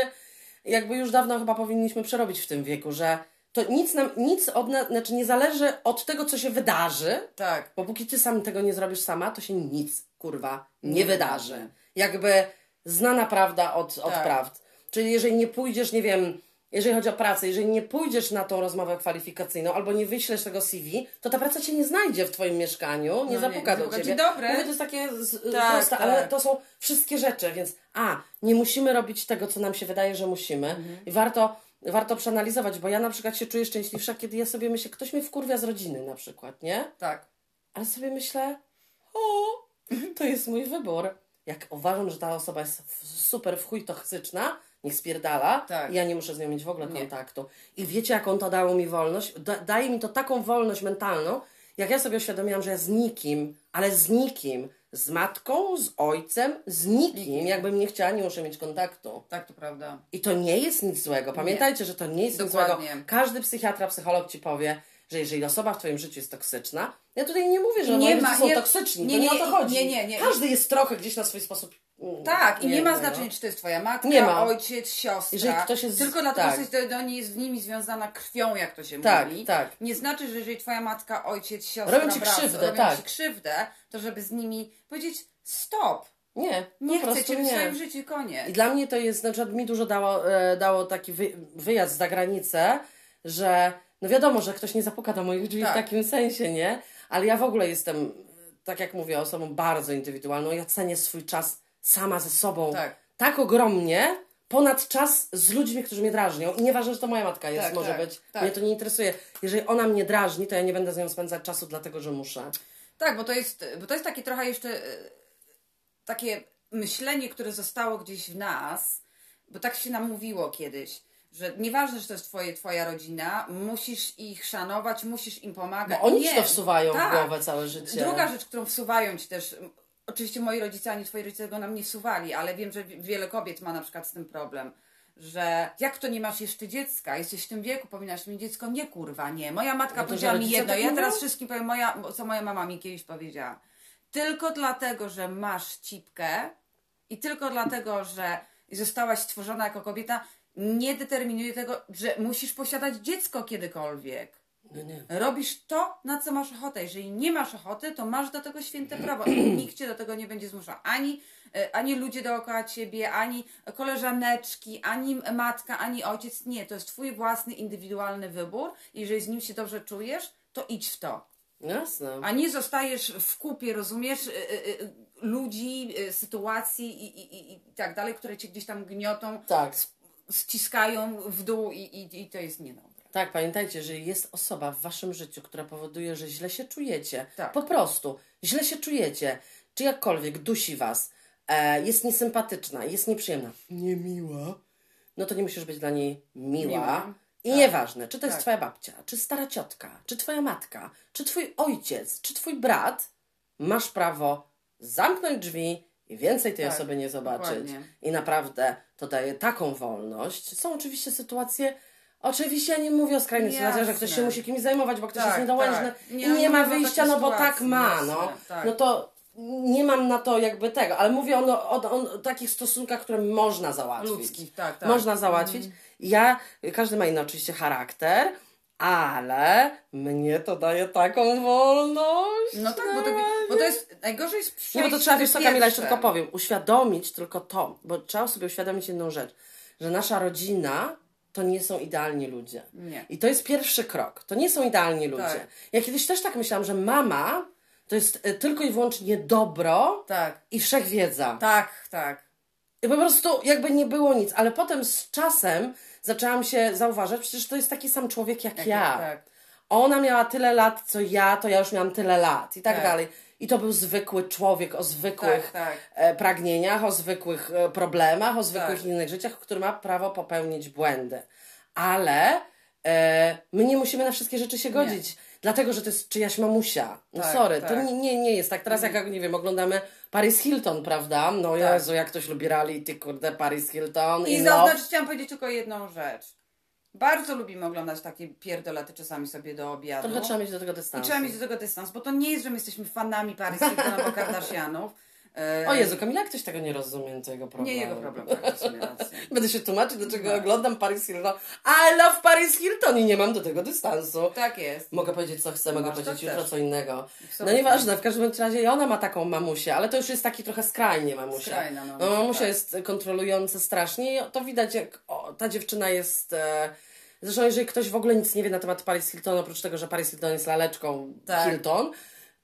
jakby już dawno chyba powinniśmy przerobić w tym wieku, że to nic nam, nic od nas, znaczy nie zależy od tego, co się wydarzy. Tak. Bo póki ty sam tego nie zrobisz sama, to się nic, kurwa, nie, nie wydarzy. Jakby znana prawda od, od tak. prawd. Czyli jeżeli nie pójdziesz, nie wiem, jeżeli chodzi o pracę, jeżeli nie pójdziesz na tą rozmowę kwalifikacyjną albo nie wyślesz tego CV, to ta praca cię nie znajdzie w twoim mieszkaniu, nie no zapuka nie, do ciebie. Dobre. Mówię, to jest takie z, tak, proste, tak. ale to są wszystkie rzeczy, więc a, nie musimy robić tego, co nam się wydaje, że musimy. Mhm. I warto warto przeanalizować, bo ja na przykład się czuję szczęśliwsza, kiedy ja sobie myślę, ktoś mnie wkurwia z rodziny na przykład, nie? Tak. Ale sobie myślę, o, to jest mój wybór. Jak uważam, że ta osoba jest super w chuj toksyczna, niech spierdala, tak. ja nie muszę z nią mieć w ogóle kontaktu. Nie. I wiecie, jaką to dało mi wolność? Da, daje mi to taką wolność mentalną, jak ja sobie uświadomiłam, że ja z nikim, ale z nikim z matką, z ojcem, z nikim. Jakbym nie chciała, nie muszę mieć kontaktu. Tak, to prawda. I to nie jest nic złego. Pamiętajcie, nie. że to nie jest Dokładnie. nic złego. Każdy psychiatra, psycholog ci powie, że jeżeli osoba w Twoim życiu jest toksyczna, ja tutaj nie mówię, że nie ma, są nie, toksyczni, nie, nie, to nie o to chodzi. Nie, nie, nie. Każdy jest trochę gdzieś na swój sposób tak, i nie, ma znaczenia, czy to jest twoja matka, nie ma. ojciec, siostra. Jeżeli ktoś jest, tylko dlatego, tak. że do niej jest z nimi związana krwią, jak to się tak, mówi. Tak. Nie znaczy, że jeżeli twoja matka, ojciec, siostra, robią ci brat, krzywdę, robią tak. ci krzywdę, to żeby z nimi powiedzieć stop. Nie, nie chcę cię w swoim życiu, koniec. I dla mnie to jest, na przykład mi dużo dało, e, dało taki wy, wyjazd za granicę, że no wiadomo, że ktoś nie zapuka do moich drzwi tak. w takim sensie, nie? Ale ja w ogóle jestem, tak jak mówię, osobą bardzo indywidualną. Ja cenię swój czas sama ze sobą tak, tak ogromnie, ponad czas z ludźmi, którzy mnie drażnią. I nieważne, że to moja matka jest, tak, może tak, być. Tak. Mnie to nie interesuje. Jeżeli ona mnie drażni, to ja nie będę z nią spędzać czasu, dlatego że muszę. Tak, bo to jest, bo to jest takie trochę jeszcze e, takie myślenie, które zostało gdzieś w nas, bo tak się nam mówiło kiedyś że nieważne, że to jest twoje, twoja rodzina, musisz ich szanować, musisz im pomagać. Bo oni nie. ci to wsuwają tak. w głowę całe życie. Druga rzecz, którą wsuwają ci też, Oczywiście moi rodzice ani twoi rodzice tego nam nie suwali, ale wiem, że wiele kobiet ma na przykład z tym problem. Że jak to nie masz jeszcze dziecka? Jesteś w tym wieku, powinnaś mieć dziecko. Nie kurwa, nie. Moja matka no powiedziała mi jedno. Ja teraz wszystkim powiem, moja, co moja mama mi kiedyś powiedziała. Tylko dlatego, że masz cipkę i tylko dlatego, że zostałaś stworzona jako kobieta, nie determinuje tego, że musisz posiadać dziecko kiedykolwiek. No nie. Robisz to, na co masz ochotę. Jeżeli nie masz ochoty, to masz do tego święte prawo. Nikt cię do tego nie będzie zmuszał. Ani, e, ani ludzie dookoła ciebie, ani koleżaneczki, ani matka, ani ojciec. Nie, to jest twój własny, indywidualny wybór. Jeżeli z nim się dobrze czujesz, to idź w to. Jasne. A nie zostajesz w kupie, rozumiesz? E, e, ludzi, sytuacji i, i, i, i tak dalej, które cię gdzieś tam gniotą, Tak. ściskają w dół i, i, i to jest niedobre. Tak, pamiętajcie, że jest osoba w waszym życiu, która powoduje, że źle się czujecie. Tak. Po prostu źle się czujecie. Czy jakkolwiek dusi was, e, jest niesympatyczna, jest nieprzyjemna, niemiła, no to nie musisz być dla niej miła. Miła. I Tak. nieważne, czy to jest Tak. twoja babcia, czy stara ciotka, czy twoja matka, czy twój ojciec, czy twój brat, masz prawo zamknąć drzwi i więcej tej Tak, osoby nie zobaczyć. dokładnie. I naprawdę to daje taką wolność. Są oczywiście sytuacje, oczywiście ja nie mówię o skrajnych sytuacjach, że ktoś się musi kimś zajmować, bo ktoś Tak, jest niedołężny tak. i Nie, nie, nie ma ma wyjścia, takiej no bo tak ma, jasne, no. tak. No to nie mam na to jakby tego, ale mówię o, o, o, o takich stosunkach, które można załatwić. Ludzkich, tak, tak. Można załatwić. Ja, każdy ma inny oczywiście charakter, ale mnie to daje taką wolność. No tak, bo to, bo to jest, najgorzej jest przejść Nie, bo to trzeba, wiesz co Kamila, jeszcze tylko powiem, uświadomić tylko to, bo trzeba sobie uświadomić jedną rzecz, że nasza rodzina to nie są idealni ludzie. Nie. I to jest pierwszy krok. To nie są idealni ludzie. Tak. Ja kiedyś też tak myślałam, że mama to jest e, tylko i wyłącznie dobro Tak, i wszechwiedza. tak, tak. I po prostu jakby nie było nic, ale potem z czasem zaczęłam się zauważać, przecież to jest taki sam człowiek jak, Jak- ja. tak. Ona miała tyle lat, co ja, to ja już miałam tyle lat i tak, Tak. dalej. I to był zwykły człowiek o zwykłych Tak, tak. e, pragnieniach, o zwykłych e, problemach, o zwykłych Tak. innych życiach, który ma prawo popełnić błędy. Ale e, my nie musimy na wszystkie rzeczy się godzić. Dlatego, że to jest czyjaś mamusia. No Tak, sorry, to tak. nie, nie, nie jest tak. Teraz jak, nie wiem, oglądamy Paris Hilton, prawda? No Tak. Jezu, jak ktoś lubi reality, kurde, Paris Hilton. I in love. zaznaczyć, chciałam powiedzieć tylko jedną rzecz. Bardzo lubimy oglądać takie pierdolaty czasami sobie do obiadu. Trochę trzeba mieć do tego I dystans. trzeba mieć do tego dystans, bo to nie jest, że my jesteśmy fanami albo Kardashianów. E, O Jezu, Kamila, ktoś tego nie rozumie, to jego problem. Nie jego problem, tak, w sumie. Będę się tłumaczyć, dlaczego No. oglądam Paris Hilton. I love Paris Hilton i nie mam do tego dystansu. Tak jest. Mogę powiedzieć, co chcę, mogę Masz, to powiedzieć jutro co innego. No nieważne, w każdym razie i ona ma taką mamusię, ale to już jest taki trochę skrajnie mamusia. Skrajna mamusia, no, mamusia tak. jest kontrolująca strasznie i to widać, jak o, ta dziewczyna jest... E, zresztą jeżeli ktoś w ogóle nic nie wie na temat Paris Hilton, oprócz tego, że Paris Hilton jest laleczką Tak. Hilton,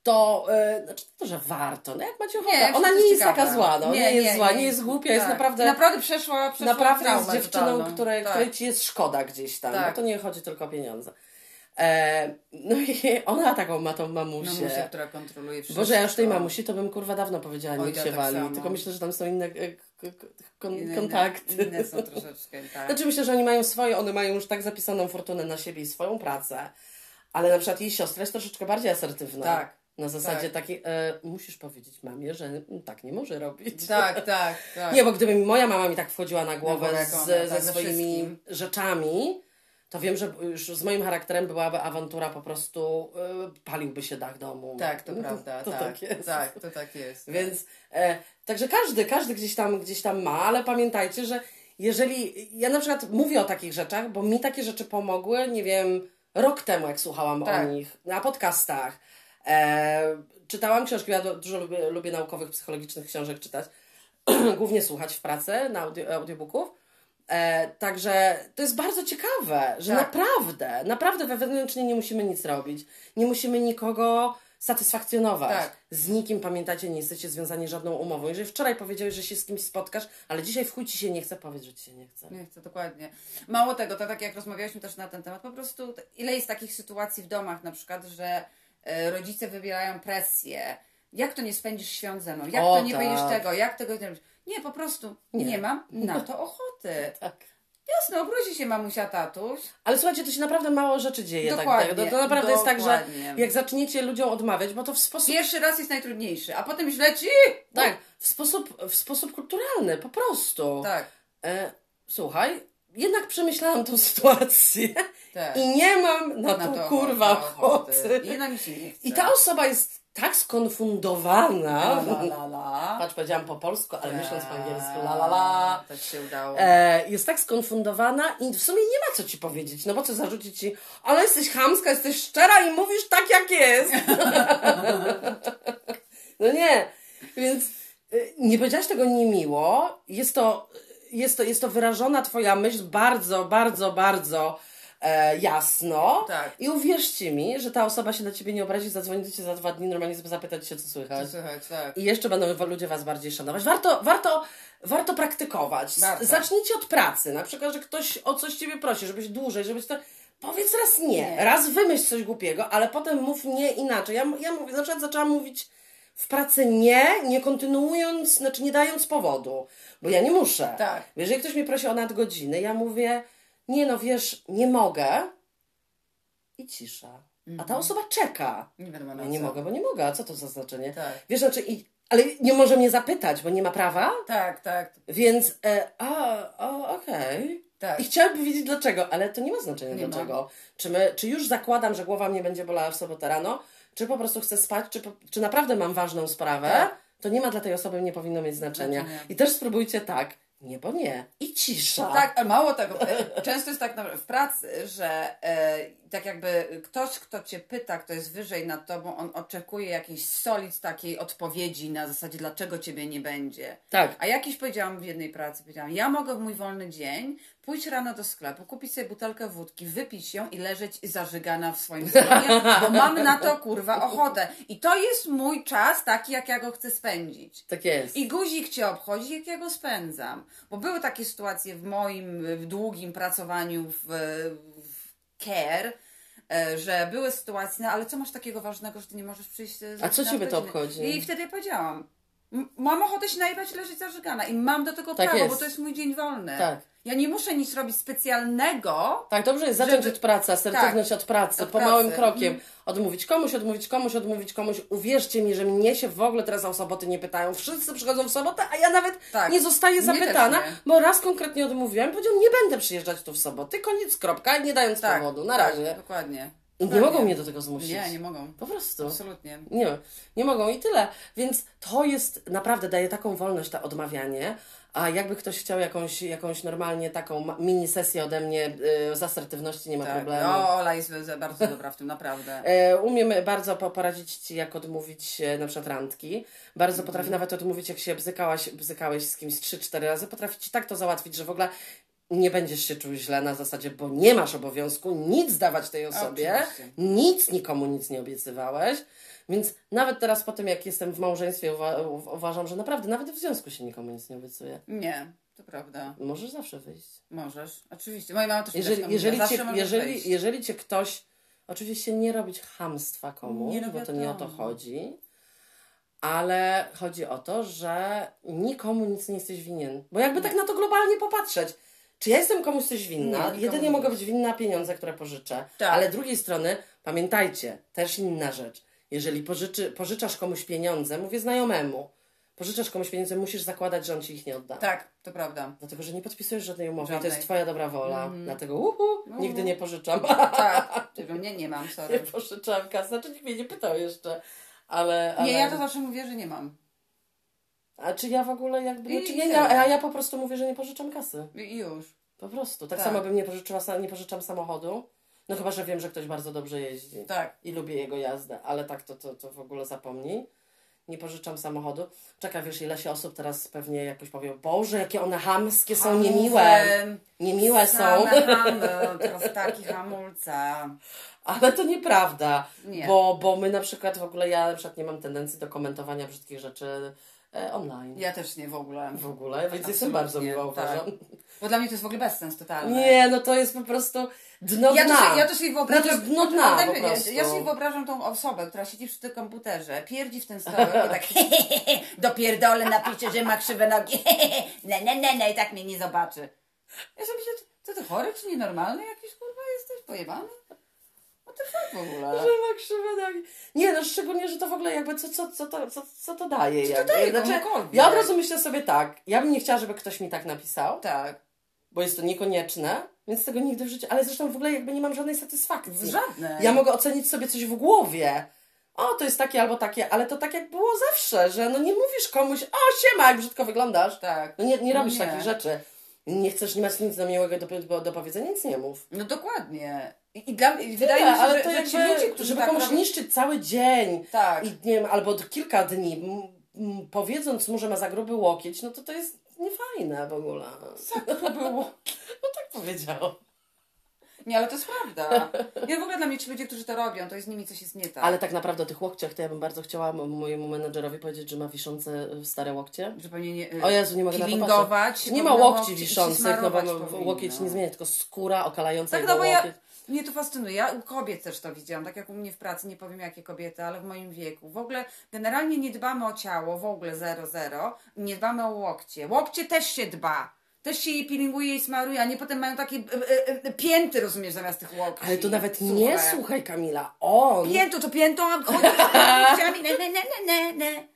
to e, znaczy to, że warto. No jak macie ochotę. Nie, Ona nie jest ciekawe. taka zła, no. Nie, jest zła, nie, jest głupia, jest tak. naprawdę... Naprawdę przeszła, przeszła Naprawdę jest dziewczyną, której, tak. której ci jest szkoda gdzieś tam, Tak. bo to nie chodzi tylko o pieniądze. E, no i ona taką ma tą mamusię. Mamusia, która kontroluje wszystko. Boże, ja już tej mamusi to bym kurwa dawno powiedziała, Oj, ja się tak wali. samo. Tylko myślę, że tam są inne e, kon, Inne- kontakty. Inne są troszeczkę, tak. Znaczy myślę, że oni mają swoje, one mają już tak zapisaną fortunę na siebie i swoją pracę. Ale na przykład jej siostra jest troszeczkę bardziej asertywna. Tak. Na zasadzie Tak. takiej, e, musisz powiedzieć mamie, że tak nie może robić. Tak, tak, tak. Nie, bo gdyby moja mama mi tak wchodziła na głowę głowę, z, ona, ze tak, ze swoimi wszystkim. rzeczami, to wiem, że już z moim charakterem byłaby awantura po prostu, y, paliłby się dach domu. Tak, to No prawda. To, tak, tak jest. Tak, to tak jest. Więc, e, także każdy, każdy gdzieś tam, gdzieś tam ma, ale pamiętajcie, że jeżeli, ja na przykład mówię o takich rzeczach, bo mi takie rzeczy pomogły, nie wiem, rok temu, jak słuchałam Tak. o nich, na podcastach. E, czytałam książki, ja du- dużo lubię, lubię naukowych, psychologicznych książek czytać, głównie słuchać w pracy na audio, audiobooków. E, także to jest bardzo ciekawe, że Tak. naprawdę, naprawdę wewnętrznie nie musimy nic robić. Nie musimy nikogo satysfakcjonować. Tak. Z nikim, pamiętacie, nie jesteście związani żadną umową. Jeżeli wczoraj powiedziałeś, że się z kimś spotkasz, ale dzisiaj w chuj ci się nie chce, powiedz, że ci się nie chce. Nie chcę, dokładnie. Mało tego, to tak jak rozmawialiśmy też na ten temat, po prostu ile jest takich sytuacji w domach na przykład, że rodzice wywierają presję. Jak to nie spędzisz świąt ze mną? Jak O, to nie tak. będziesz tego? Jak tego nie robisz? Nie, po prostu nie, Nie. mam na to ochoty. Tak. Jasne, obróci się mamusia, tatuś. Ale słuchajcie, to się naprawdę mało rzeczy dzieje. Tak, Dokładnie, tak. To, to naprawdę jest tak, że dokładnie. jak zaczniecie ludziom odmawiać, bo to w sposób Pierwszy raz jest najtrudniejszy, a potem już leci. Tak, w sposób, w sposób kulturalny, po prostu. Tak, E, słuchaj, jednak przemyślałam tą sytuację tak. i nie mam na, Na to, to kurwa ochoty. I. I ta osoba jest tak skonfundowana. La, la, la. Patrz, powiedziałam po polsku, ale myśląc po angielsku, Eee, la la la. Tak się udało. E, jest tak skonfundowana i w sumie nie ma co ci powiedzieć, no bo co zarzucić ci, ale jesteś chamska, jesteś szczera i mówisz tak jak jest. no nie, więc y, nie powiedziałaś tego niemiło, jest to, jest to, jest to wyrażona twoja myśl bardzo, bardzo, bardzo e, jasno. Tak. I uwierzcie mi, że ta osoba się na ciebie nie obrazi, zadzwoni do ciebie za dwa dni, normalnie zapytać się, co słychać. Co słychać, tak. I jeszcze będą ludzie was bardziej szanować. Warto, warto, warto praktykować. Warto. Zacznijcie od pracy. Na przykład, że ktoś o coś ciebie prosi, żebyś dłużej, żebyś to... Powiedz raz nie. Nie. Raz wymyśl coś głupiego, ale potem mów nie inaczej. Ja, ja mówię, na przykład zaczęłam mówić w pracy nie, nie kontynuując, znaczy nie dając powodu, bo ja nie muszę. Tak. Jeżeli ktoś mnie prosi o nadgodziny, ja mówię, nie no wiesz, nie mogę i cisza. A ta osoba czeka. Nie wiadomo na Ja nie mogę, bo nie mogę. A co to za znaczenie? Tak. Wiesz, znaczy, i, ale nie może mnie zapytać, bo nie ma prawa, Tak, tak, więc e, a, a okej. tak. I chciałaby wiedzieć dlaczego, ale to nie ma znaczenia Nie ma. dlaczego. Czy, my, czy już zakładam, że głowa mnie będzie bolała w sobotę rano, czy po prostu chcę spać, czy, po, czy naprawdę mam ważną sprawę, Tak. to nie ma dla tej osoby, nie powinno mieć znaczenia. I też spróbujcie tak, nie, bo nie. I cisza. Tak, a mało tego. e, Często jest tak w pracy, że e, tak jakby ktoś, kto cię pyta, kto jest wyżej nad tobą, on oczekuje jakiejś solid takiej odpowiedzi na zasadzie, dlaczego ciebie nie będzie. Tak. A jakiś powiedziałam w jednej pracy, powiedziałam, ja mogę w mój wolny dzień pójść rano do sklepu, kupić sobie butelkę wódki, wypić ją i leżeć zażygana w swoim salonie, bo mam na to kurwa ochotę. I to jest mój czas taki, jak ja go chcę spędzić. Tak jest. I guzik cię obchodzi, jak ja go spędzam. Bo były takie sytuacje w moim w długim pracowaniu w, w care, e, że były sytuacje, no ale co masz takiego ważnego, że ty nie możesz przyjść e, A co ciebie to obchodzi? I wtedy powiedziałam, "M- mam ochotę się najebać leżeć zażygana i mam do tego Tak prawo, jest. bo to jest mój dzień wolny. Tak. Ja nie muszę nic robić specjalnego, Tak, dobrze jest zacząć Żeby- od pracy, asertywność od pracy, od po pracy. małym krokiem. Mhm. Odmówić komuś, odmówić komuś, odmówić komuś. Uwierzcie mi, że mnie się w ogóle teraz o soboty nie pytają. Wszyscy przychodzą w sobotę, a ja nawet Tak. nie zostaję zapytana, nie. bo raz konkretnie odmówiłam i powiedziałam, nie będę przyjeżdżać tu w sobotę. Koniec, kropka, nie dając tak, powodu. Na tak, razie. Dokładnie. Nie mogą mnie do tego zmusić. Nie, nie mogą. Po prostu. Absolutnie. Nie, nie mogą i tyle. Więc to jest, naprawdę daje taką wolność, to odmawianie. A jakby ktoś chciał jakąś, jakąś normalnie taką mini sesję ode mnie yy, z asertywności, nie ma Tak. problemu. O, Ola jest bardzo dobra w tym, naprawdę. E, Umiem bardzo po- poradzić Ci, jak odmówić e, na przykład randki. Bardzo Mhm. potrafię nawet odmówić, jak się bzykałaś, bzykałeś z kimś 3-4 razy. Potrafię Ci tak to załatwić, że w ogóle nie będziesz się czuł źle na zasadzie, bo nie masz obowiązku nic dawać tej osobie. Oczywiście. Nic, nikomu nic nie obiecywałeś. Więc nawet teraz po tym, jak jestem w małżeństwie, uwa- uważam, że naprawdę nawet w związku się nikomu nic nie obiecuje. Nie, to prawda. Możesz zawsze wyjść. Możesz, oczywiście. Moja mama też Jeżeli, zawsze jeżeli, cię, jeżeli, wejść. jeżeli cię ktoś, oczywiście nie robić hamstwa komuś, bo to nie o to chodzi, ale chodzi o to, że nikomu nic nie jesteś winien. Bo jakby tak na to globalnie popatrzeć, czy ja jestem komuś coś winna? Nie, Jedynie mogę być winna pieniądze, które pożyczę. Tak. Ale z drugiej strony, pamiętajcie, też inna rzecz. Jeżeli pożyczy, pożyczasz komuś pieniądze, mówię znajomemu, pożyczasz komuś pieniądze, musisz zakładać, że on ci ich nie odda. Tak, to prawda. Dlatego, że nie podpisujesz żadnej umowy i to Żadnej. jest twoja dobra wola. Dlatego uhu, nigdy nie pożyczam. Tak, Ty, nie, nie mam, nie sorry. pożyczam kasy. Znaczy nikt mnie nie pytał jeszcze. Ale, ale... Nie, ja to zawsze mówię, że nie mam. A czy ja w ogóle jakby... Znaczy nie, tyle. ja, a ja po prostu mówię, że nie pożyczam kasy. I już. Po prostu. Tak, Tak. samo bym nie pożyczyła, nie pożyczam samochodu. No chyba, że wiem, że ktoś bardzo dobrze jeździ. Tak. I lubię jego jazdę. Ale tak to, to, to w ogóle zapomnij. Nie pożyczam samochodu. Czekaj, wiesz, ile się osób teraz pewnie jakoś powie, Boże, jakie one hamskie są, niemiłe. Hamulce, Niemiłe są. Same hamy, teraz taki hamulca. Ale to nieprawda, Nie. Bo, bo my na przykład w ogóle, ja na przykład nie mam tendencji do komentowania brzydkich rzeczy online. Ja też nie w ogóle. W ogóle, więc jestem Absolutnie, bardzo miła, uważam. tak. Bo dla mnie to jest w ogóle bezsens totalny. Nie, no to jest po prostu dno Ja dna. sobie, ja to sobie wyobrażam. No to jest dno dna prostu. Ja sobie wyobrażam tą osobę, która siedzi przy tym komputerze, pierdzi w ten stołek i tak dopierdolę napisze, że ma krzywe nogi. ne, ne, ne, ne, i tak mnie nie zobaczy. Ja sobie myślę, co ty chory czy nienormalny jakiś kurwa jesteś pojebany? Fuck w ogóle? Że ma krzywe nogi. Nie, no szczególnie, że to w ogóle jakby co, co, co, to, co, co to daje? Co to daje znaczy, ja od razu myślę sobie tak, ja bym nie chciała, żeby ktoś mi tak napisał, Tak, bo jest to niekonieczne, więc tego nigdy w życiu, ale zresztą w ogóle jakby nie mam żadnej satysfakcji. żadne. Ja mogę ocenić sobie coś w głowie. O, to jest takie albo takie, ale to tak jak było zawsze, że no nie mówisz komuś, o siema, jak brzydko wyglądasz. Tak. No nie, nie No robisz nie. takich rzeczy. Nie chcesz, nie masz nic do miłego do, do, do powiedzenia, nic nie mów. No dokładnie. I, i dla, i wydaje mi się, ale że, to że ci ludzie, którzy żeby tak komuś robią... niszczyć cały dzień Tak. i nie wiem, albo kilka dni, m, m, powiedząc mu, że ma za gruby łokieć, no to to jest niefajne w ogóle. Tak było. No tak powiedział. Nie, ale to jest prawda. Ja w ogóle dla mnie ci ludzie, którzy to robią, to jest z nimi coś jest nie tak. Ale tak naprawdę o tych łokciach to ja bym bardzo chciała mojemu menedżerowi powiedzieć, że ma wiszące stare łokcie. Zupełnie nie. O Jezu, nie mogę na to patrzeć. Nie ma łokci wiszących, no bo łokieć nie zmienia, tylko skóra okalająca tak, jego no bo łokieć. Mnie to fascynuje. Ja u kobiet też to widziałam, tak jak u mnie w pracy, nie powiem jakie kobiety, ale w moim wieku. W ogóle generalnie nie dbamy o ciało, w ogóle zero, zero. Nie dbamy o łokcie. Łokcie też się dba. Też się je pilinguje i smaruje, a nie potem mają takie e, e, e pięty, rozumiesz, zamiast tych łokci. Ale to nawet nie, słuchaj Kamila, on... Piętu, to piętą, a chodzi ne, ne, ne, ne, ne.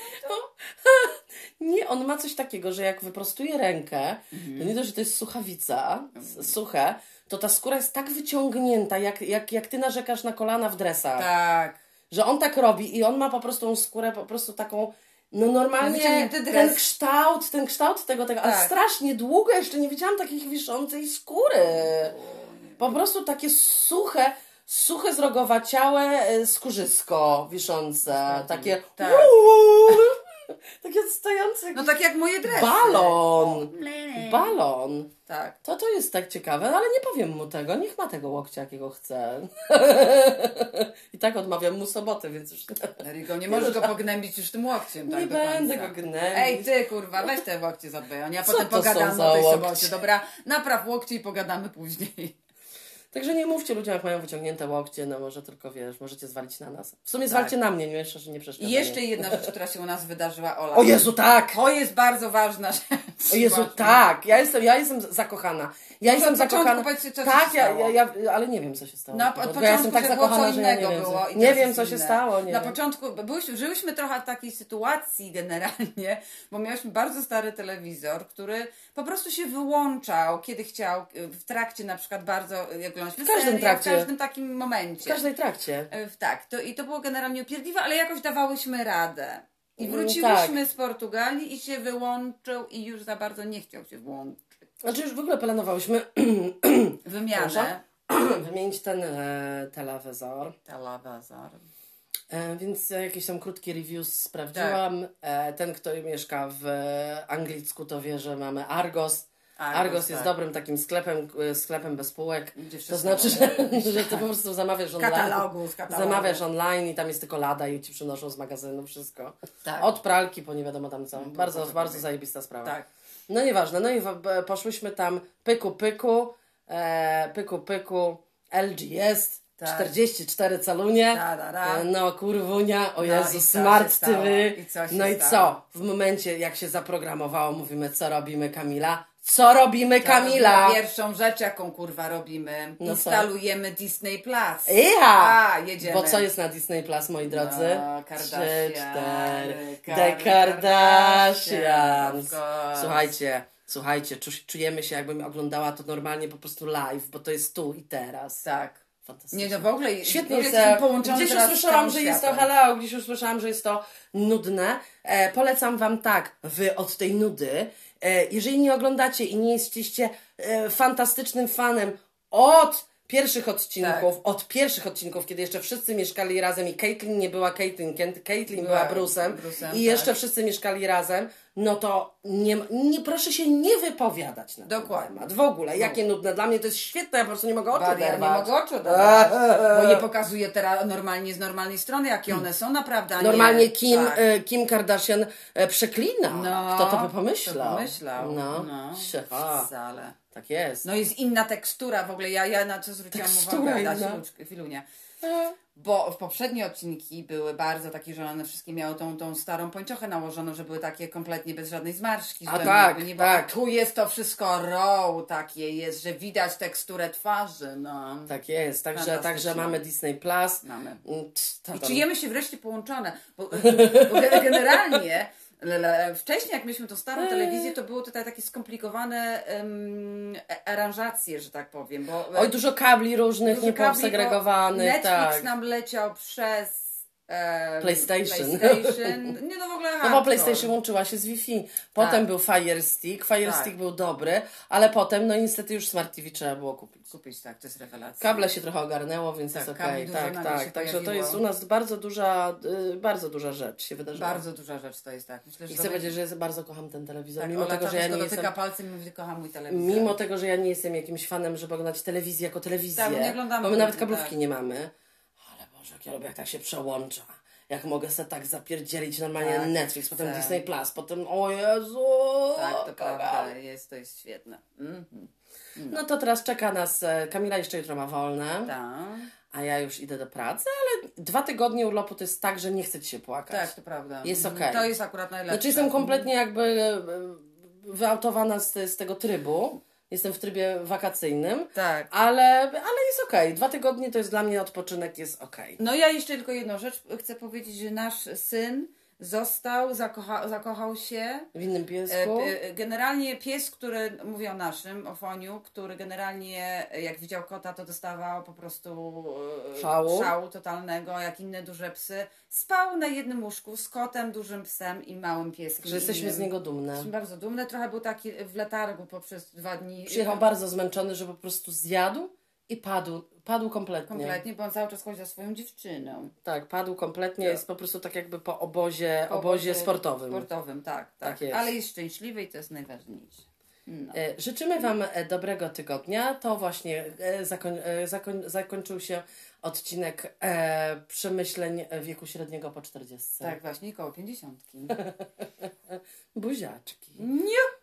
Nie, on ma coś takiego, że jak wyprostuje rękę, mhm. to nie to, że to jest suchawica, mhm. suche, to ta skóra jest tak wyciągnięta, jak, jak, jak ty narzekasz na kolana w dresach. Tak. Że on tak robi i on ma po prostu tą skórę po prostu taką no normalnie ten kształt, ten kształt tego, tego, tak. ale strasznie długo jeszcze nie widziałam takich wiszącej skóry. Po prostu takie suche, suche zrogowaciałe e, skórzysko wiszące, takie tak. Takie stojące. No tak jak moje dresy. Balon. Balon. Tak. To to jest tak ciekawe, ale nie powiem mu tego. Niech ma tego łokcia, jakiego chce. I tak odmawiam mu soboty, więc już... Rigo, nie możesz go pognębić już tym łokciem. Tak, nie będę go gnębić. Ej, ty kurwa, weź te łokcie za a potem pogadamy o tej sobocie. Dobra, napraw łokcie i pogadamy później. Także nie mówcie ludziom, jak mają wyciągnięte łokcie, no może tylko wiesz, możecie zwalić na nas. W sumie tak. zwalcie na mnie, nie jeszcze, że nie przeszkadza. I jeszcze jedna rzecz, która się u nas wydarzyła, Ola. O Jezu, tak! To jest bardzo ważna rzecz. O Jezu, tak! Ja jestem, ja jestem zakochana. Ja jestem zakochana. Tak, ja, ja, ja, ale nie wiem, co się stało. Na, od początku ja jestem tak zakochana, że ja nie wiem, było. nie wiem, co się stało. Nie Na wiem. początku byliśmy, żyłyśmy trochę w takiej sytuacji generalnie, bo miałyśmy bardzo stary telewizor, który po prostu się wyłączał, kiedy chciał, w trakcie na przykład bardzo, jak w każdym trakcie. w każdym takim momencie. W każdej trakcie. E, tak, to, i to było generalnie upierdliwe, ale jakoś dawałyśmy radę. I mm, wróciłyśmy tak. z Portugalii i się wyłączył i już za bardzo nie chciał się włączyć. Znaczy już w ogóle planowałyśmy wymianę. wymienić ten e, telewizor. Telewizor. E, więc jakieś tam krótkie reviews sprawdziłam. Tak. E, ten, kto mieszka w Anglicku, to wie, że mamy Argos. Argos, Argos jest tak. dobrym takim sklepem, e, sklepem bez półek. to znaczy, że, że ty po prostu zamawiasz online. Katalogu, z katalogu. Zamawiasz online i tam jest tylko lada i ci przynoszą z magazynu wszystko. Tak. Od pralki po nie wiadomo tam co. No, bardzo, bardzo zajebista sprawa. Tak. No nieważne, no i poszłyśmy tam pyku pyku, e, pyku pyku, LG jest, tak. 44 calunie, da, da, da. E, no kurwunia, o no Jezu, Smart TV, I no i co? W momencie jak się zaprogramowało, mówimy co robimy Kamila, co robimy, Kamila? Pierwszą rzecz, jaką kurwa robimy, no instalujemy co? Disney Plus. Ja! A, jedziemy. Bo co jest na Disney Plus, moi drodzy? No, Kardashian. cztery. The Kardashians. Słuchajcie, słuchajcie, czujemy się, jakbym oglądała to normalnie po prostu live, bo to jest tu i teraz. Tak. Fantastycznie. Nie, no w ogóle Świetnie jest połączone Gdzieś usłyszałam, że jest to hello, gdzieś usłyszałam, że jest to nudne. E, polecam Wam tak, Wy od tej nudy E, jeżeli nie oglądacie i nie jesteście e, fantastycznym fanem od pierwszych odcinków, tak. od pierwszych odcinków, kiedy jeszcze wszyscy mieszkali razem i Caitlyn nie była Caitlyn, Caitlyn była Bruce'em, Bruce'em i jeszcze tak. wszyscy mieszkali razem, no to nie, nie proszę się nie wypowiadać na Dokładnie. ten temat. W ogóle, jakie no. nudne. Dla mnie to jest świetne, ja po prostu nie mogę oczu. Ja nie mogę oczu oderwać, bo nie pokazuję teraz normalnie z normalnej strony, jakie one są naprawdę. Normalnie Kim, tak. E, Kim Kardashian e, przeklina. No, Kto to by pomyślał? Kto pomyślał. No, no. Wcale. Tak jest. No jest inna tekstura w ogóle. Ja, ja na co zwróciłam tekstura uwagę, Dasiu, Filunia. E. Bo w poprzednie odcinki były bardzo takie, że one wszystkie miały tą, tą starą pończochę nałożoną, że były takie kompletnie bez żadnej zmarszki. A tak, nie tak. tu jest to wszystko raw takie jest, że widać teksturę twarzy. No. Tak jest, także, także mamy Disney Plus. Mamy. Mm, I czujemy się wreszcie połączone, bo, bo generalnie Wcześniej, jak mieliśmy tą starą telewizję, to były tutaj takie skomplikowane um, aranżacje, że tak powiem. Bo, Oj, dużo kabli różnych, dużo niepowsegregowanych. Netflix tak. nam leciał przez PlayStation. PlayStation. Nie no w ogóle No bo PlayStation łączyła się z Wi-Fi. Potem tak. był Fire Stick. Fire tak. Stick był dobry, ale potem no niestety już Smart TV trzeba było kupić. Kupić, tak, to jest rewelacja. Kable się trochę ogarnęło, więc tak, jest okej. Okay. Tak, tak. Także to jest u nas bardzo duża, y, bardzo duża rzecz się wydarzyła. Bardzo duża rzecz to jest, tak. Myślę, I chcę powiedzieć, że ja bardzo kocham ten telewizor. Tak, mimo tego, że ja nie jestem... palcem i mówi, kocham mój telewizor. Mimo tego, że ja nie jestem jakimś fanem, żeby oglądać telewizję jako telewizję. Tak, nie oglądamy. Bo my nawet kablówki tak. nie mamy. Boże, jak ja lubię, jak tak się przełącza jak mogę sobie tak zapierdzielić normalnie tak, Netflix, potem tak. Disney Plus, potem o Jezu! Tak, to prawda, jest, to jest świetne. Mm -hmm. no. no. to teraz czeka nas, e, Kamila jeszcze jutro ma wolne. Tak. A ja już idę do pracy, ale dwa tygodnie urlopu to jest tak, że nie chcę ci się płakać. Tak, to prawda. Jest okej. Okay. To jest akurat najlepsze. Znaczy jestem kompletnie jakby e, wyautowana z, z tego trybu jestem w trybie wakacyjnym. Tak. Ale, ale jest okej. Okay. Dwa tygodnie to jest dla mnie odpoczynek, jest okej. Okay. No ja jeszcze tylko jedną rzecz chcę powiedzieć, że nasz syn został, zakocha, zakochał się. W innym piesku? E, e, generalnie pies, który, mówię o naszym, o Foniu, który generalnie jak widział kota, to dostawał po prostu e, szału, szału totalnego, jak inne duże psy. Spał na jednym łóżku z kotem, dużym psem i małym pieskiem. Że jesteśmy innym. z niego dumne. Jesteśmy bardzo dumne. Trochę był taki w letargu poprzez dwa dni. Przyjechał bardzo zmęczony, że po prostu zjadł i padł Padł kompletnie. Kompletnie, bo on cały czas chodzi za swoją dziewczyną. Tak, padł kompletnie, tak. jest po prostu tak jakby po obozie, po obozie sportowym. Sportowym, tak, tak. tak jest. Ale jest szczęśliwy i to jest najważniejsze. No. E, życzymy Wam e, dobrego tygodnia. To właśnie e, zakoń, zakoń, zakończył się odcinek e, przemyśleń wieku średniego po 40. Tak, właśnie, koło 50. Buziaczki. Nie.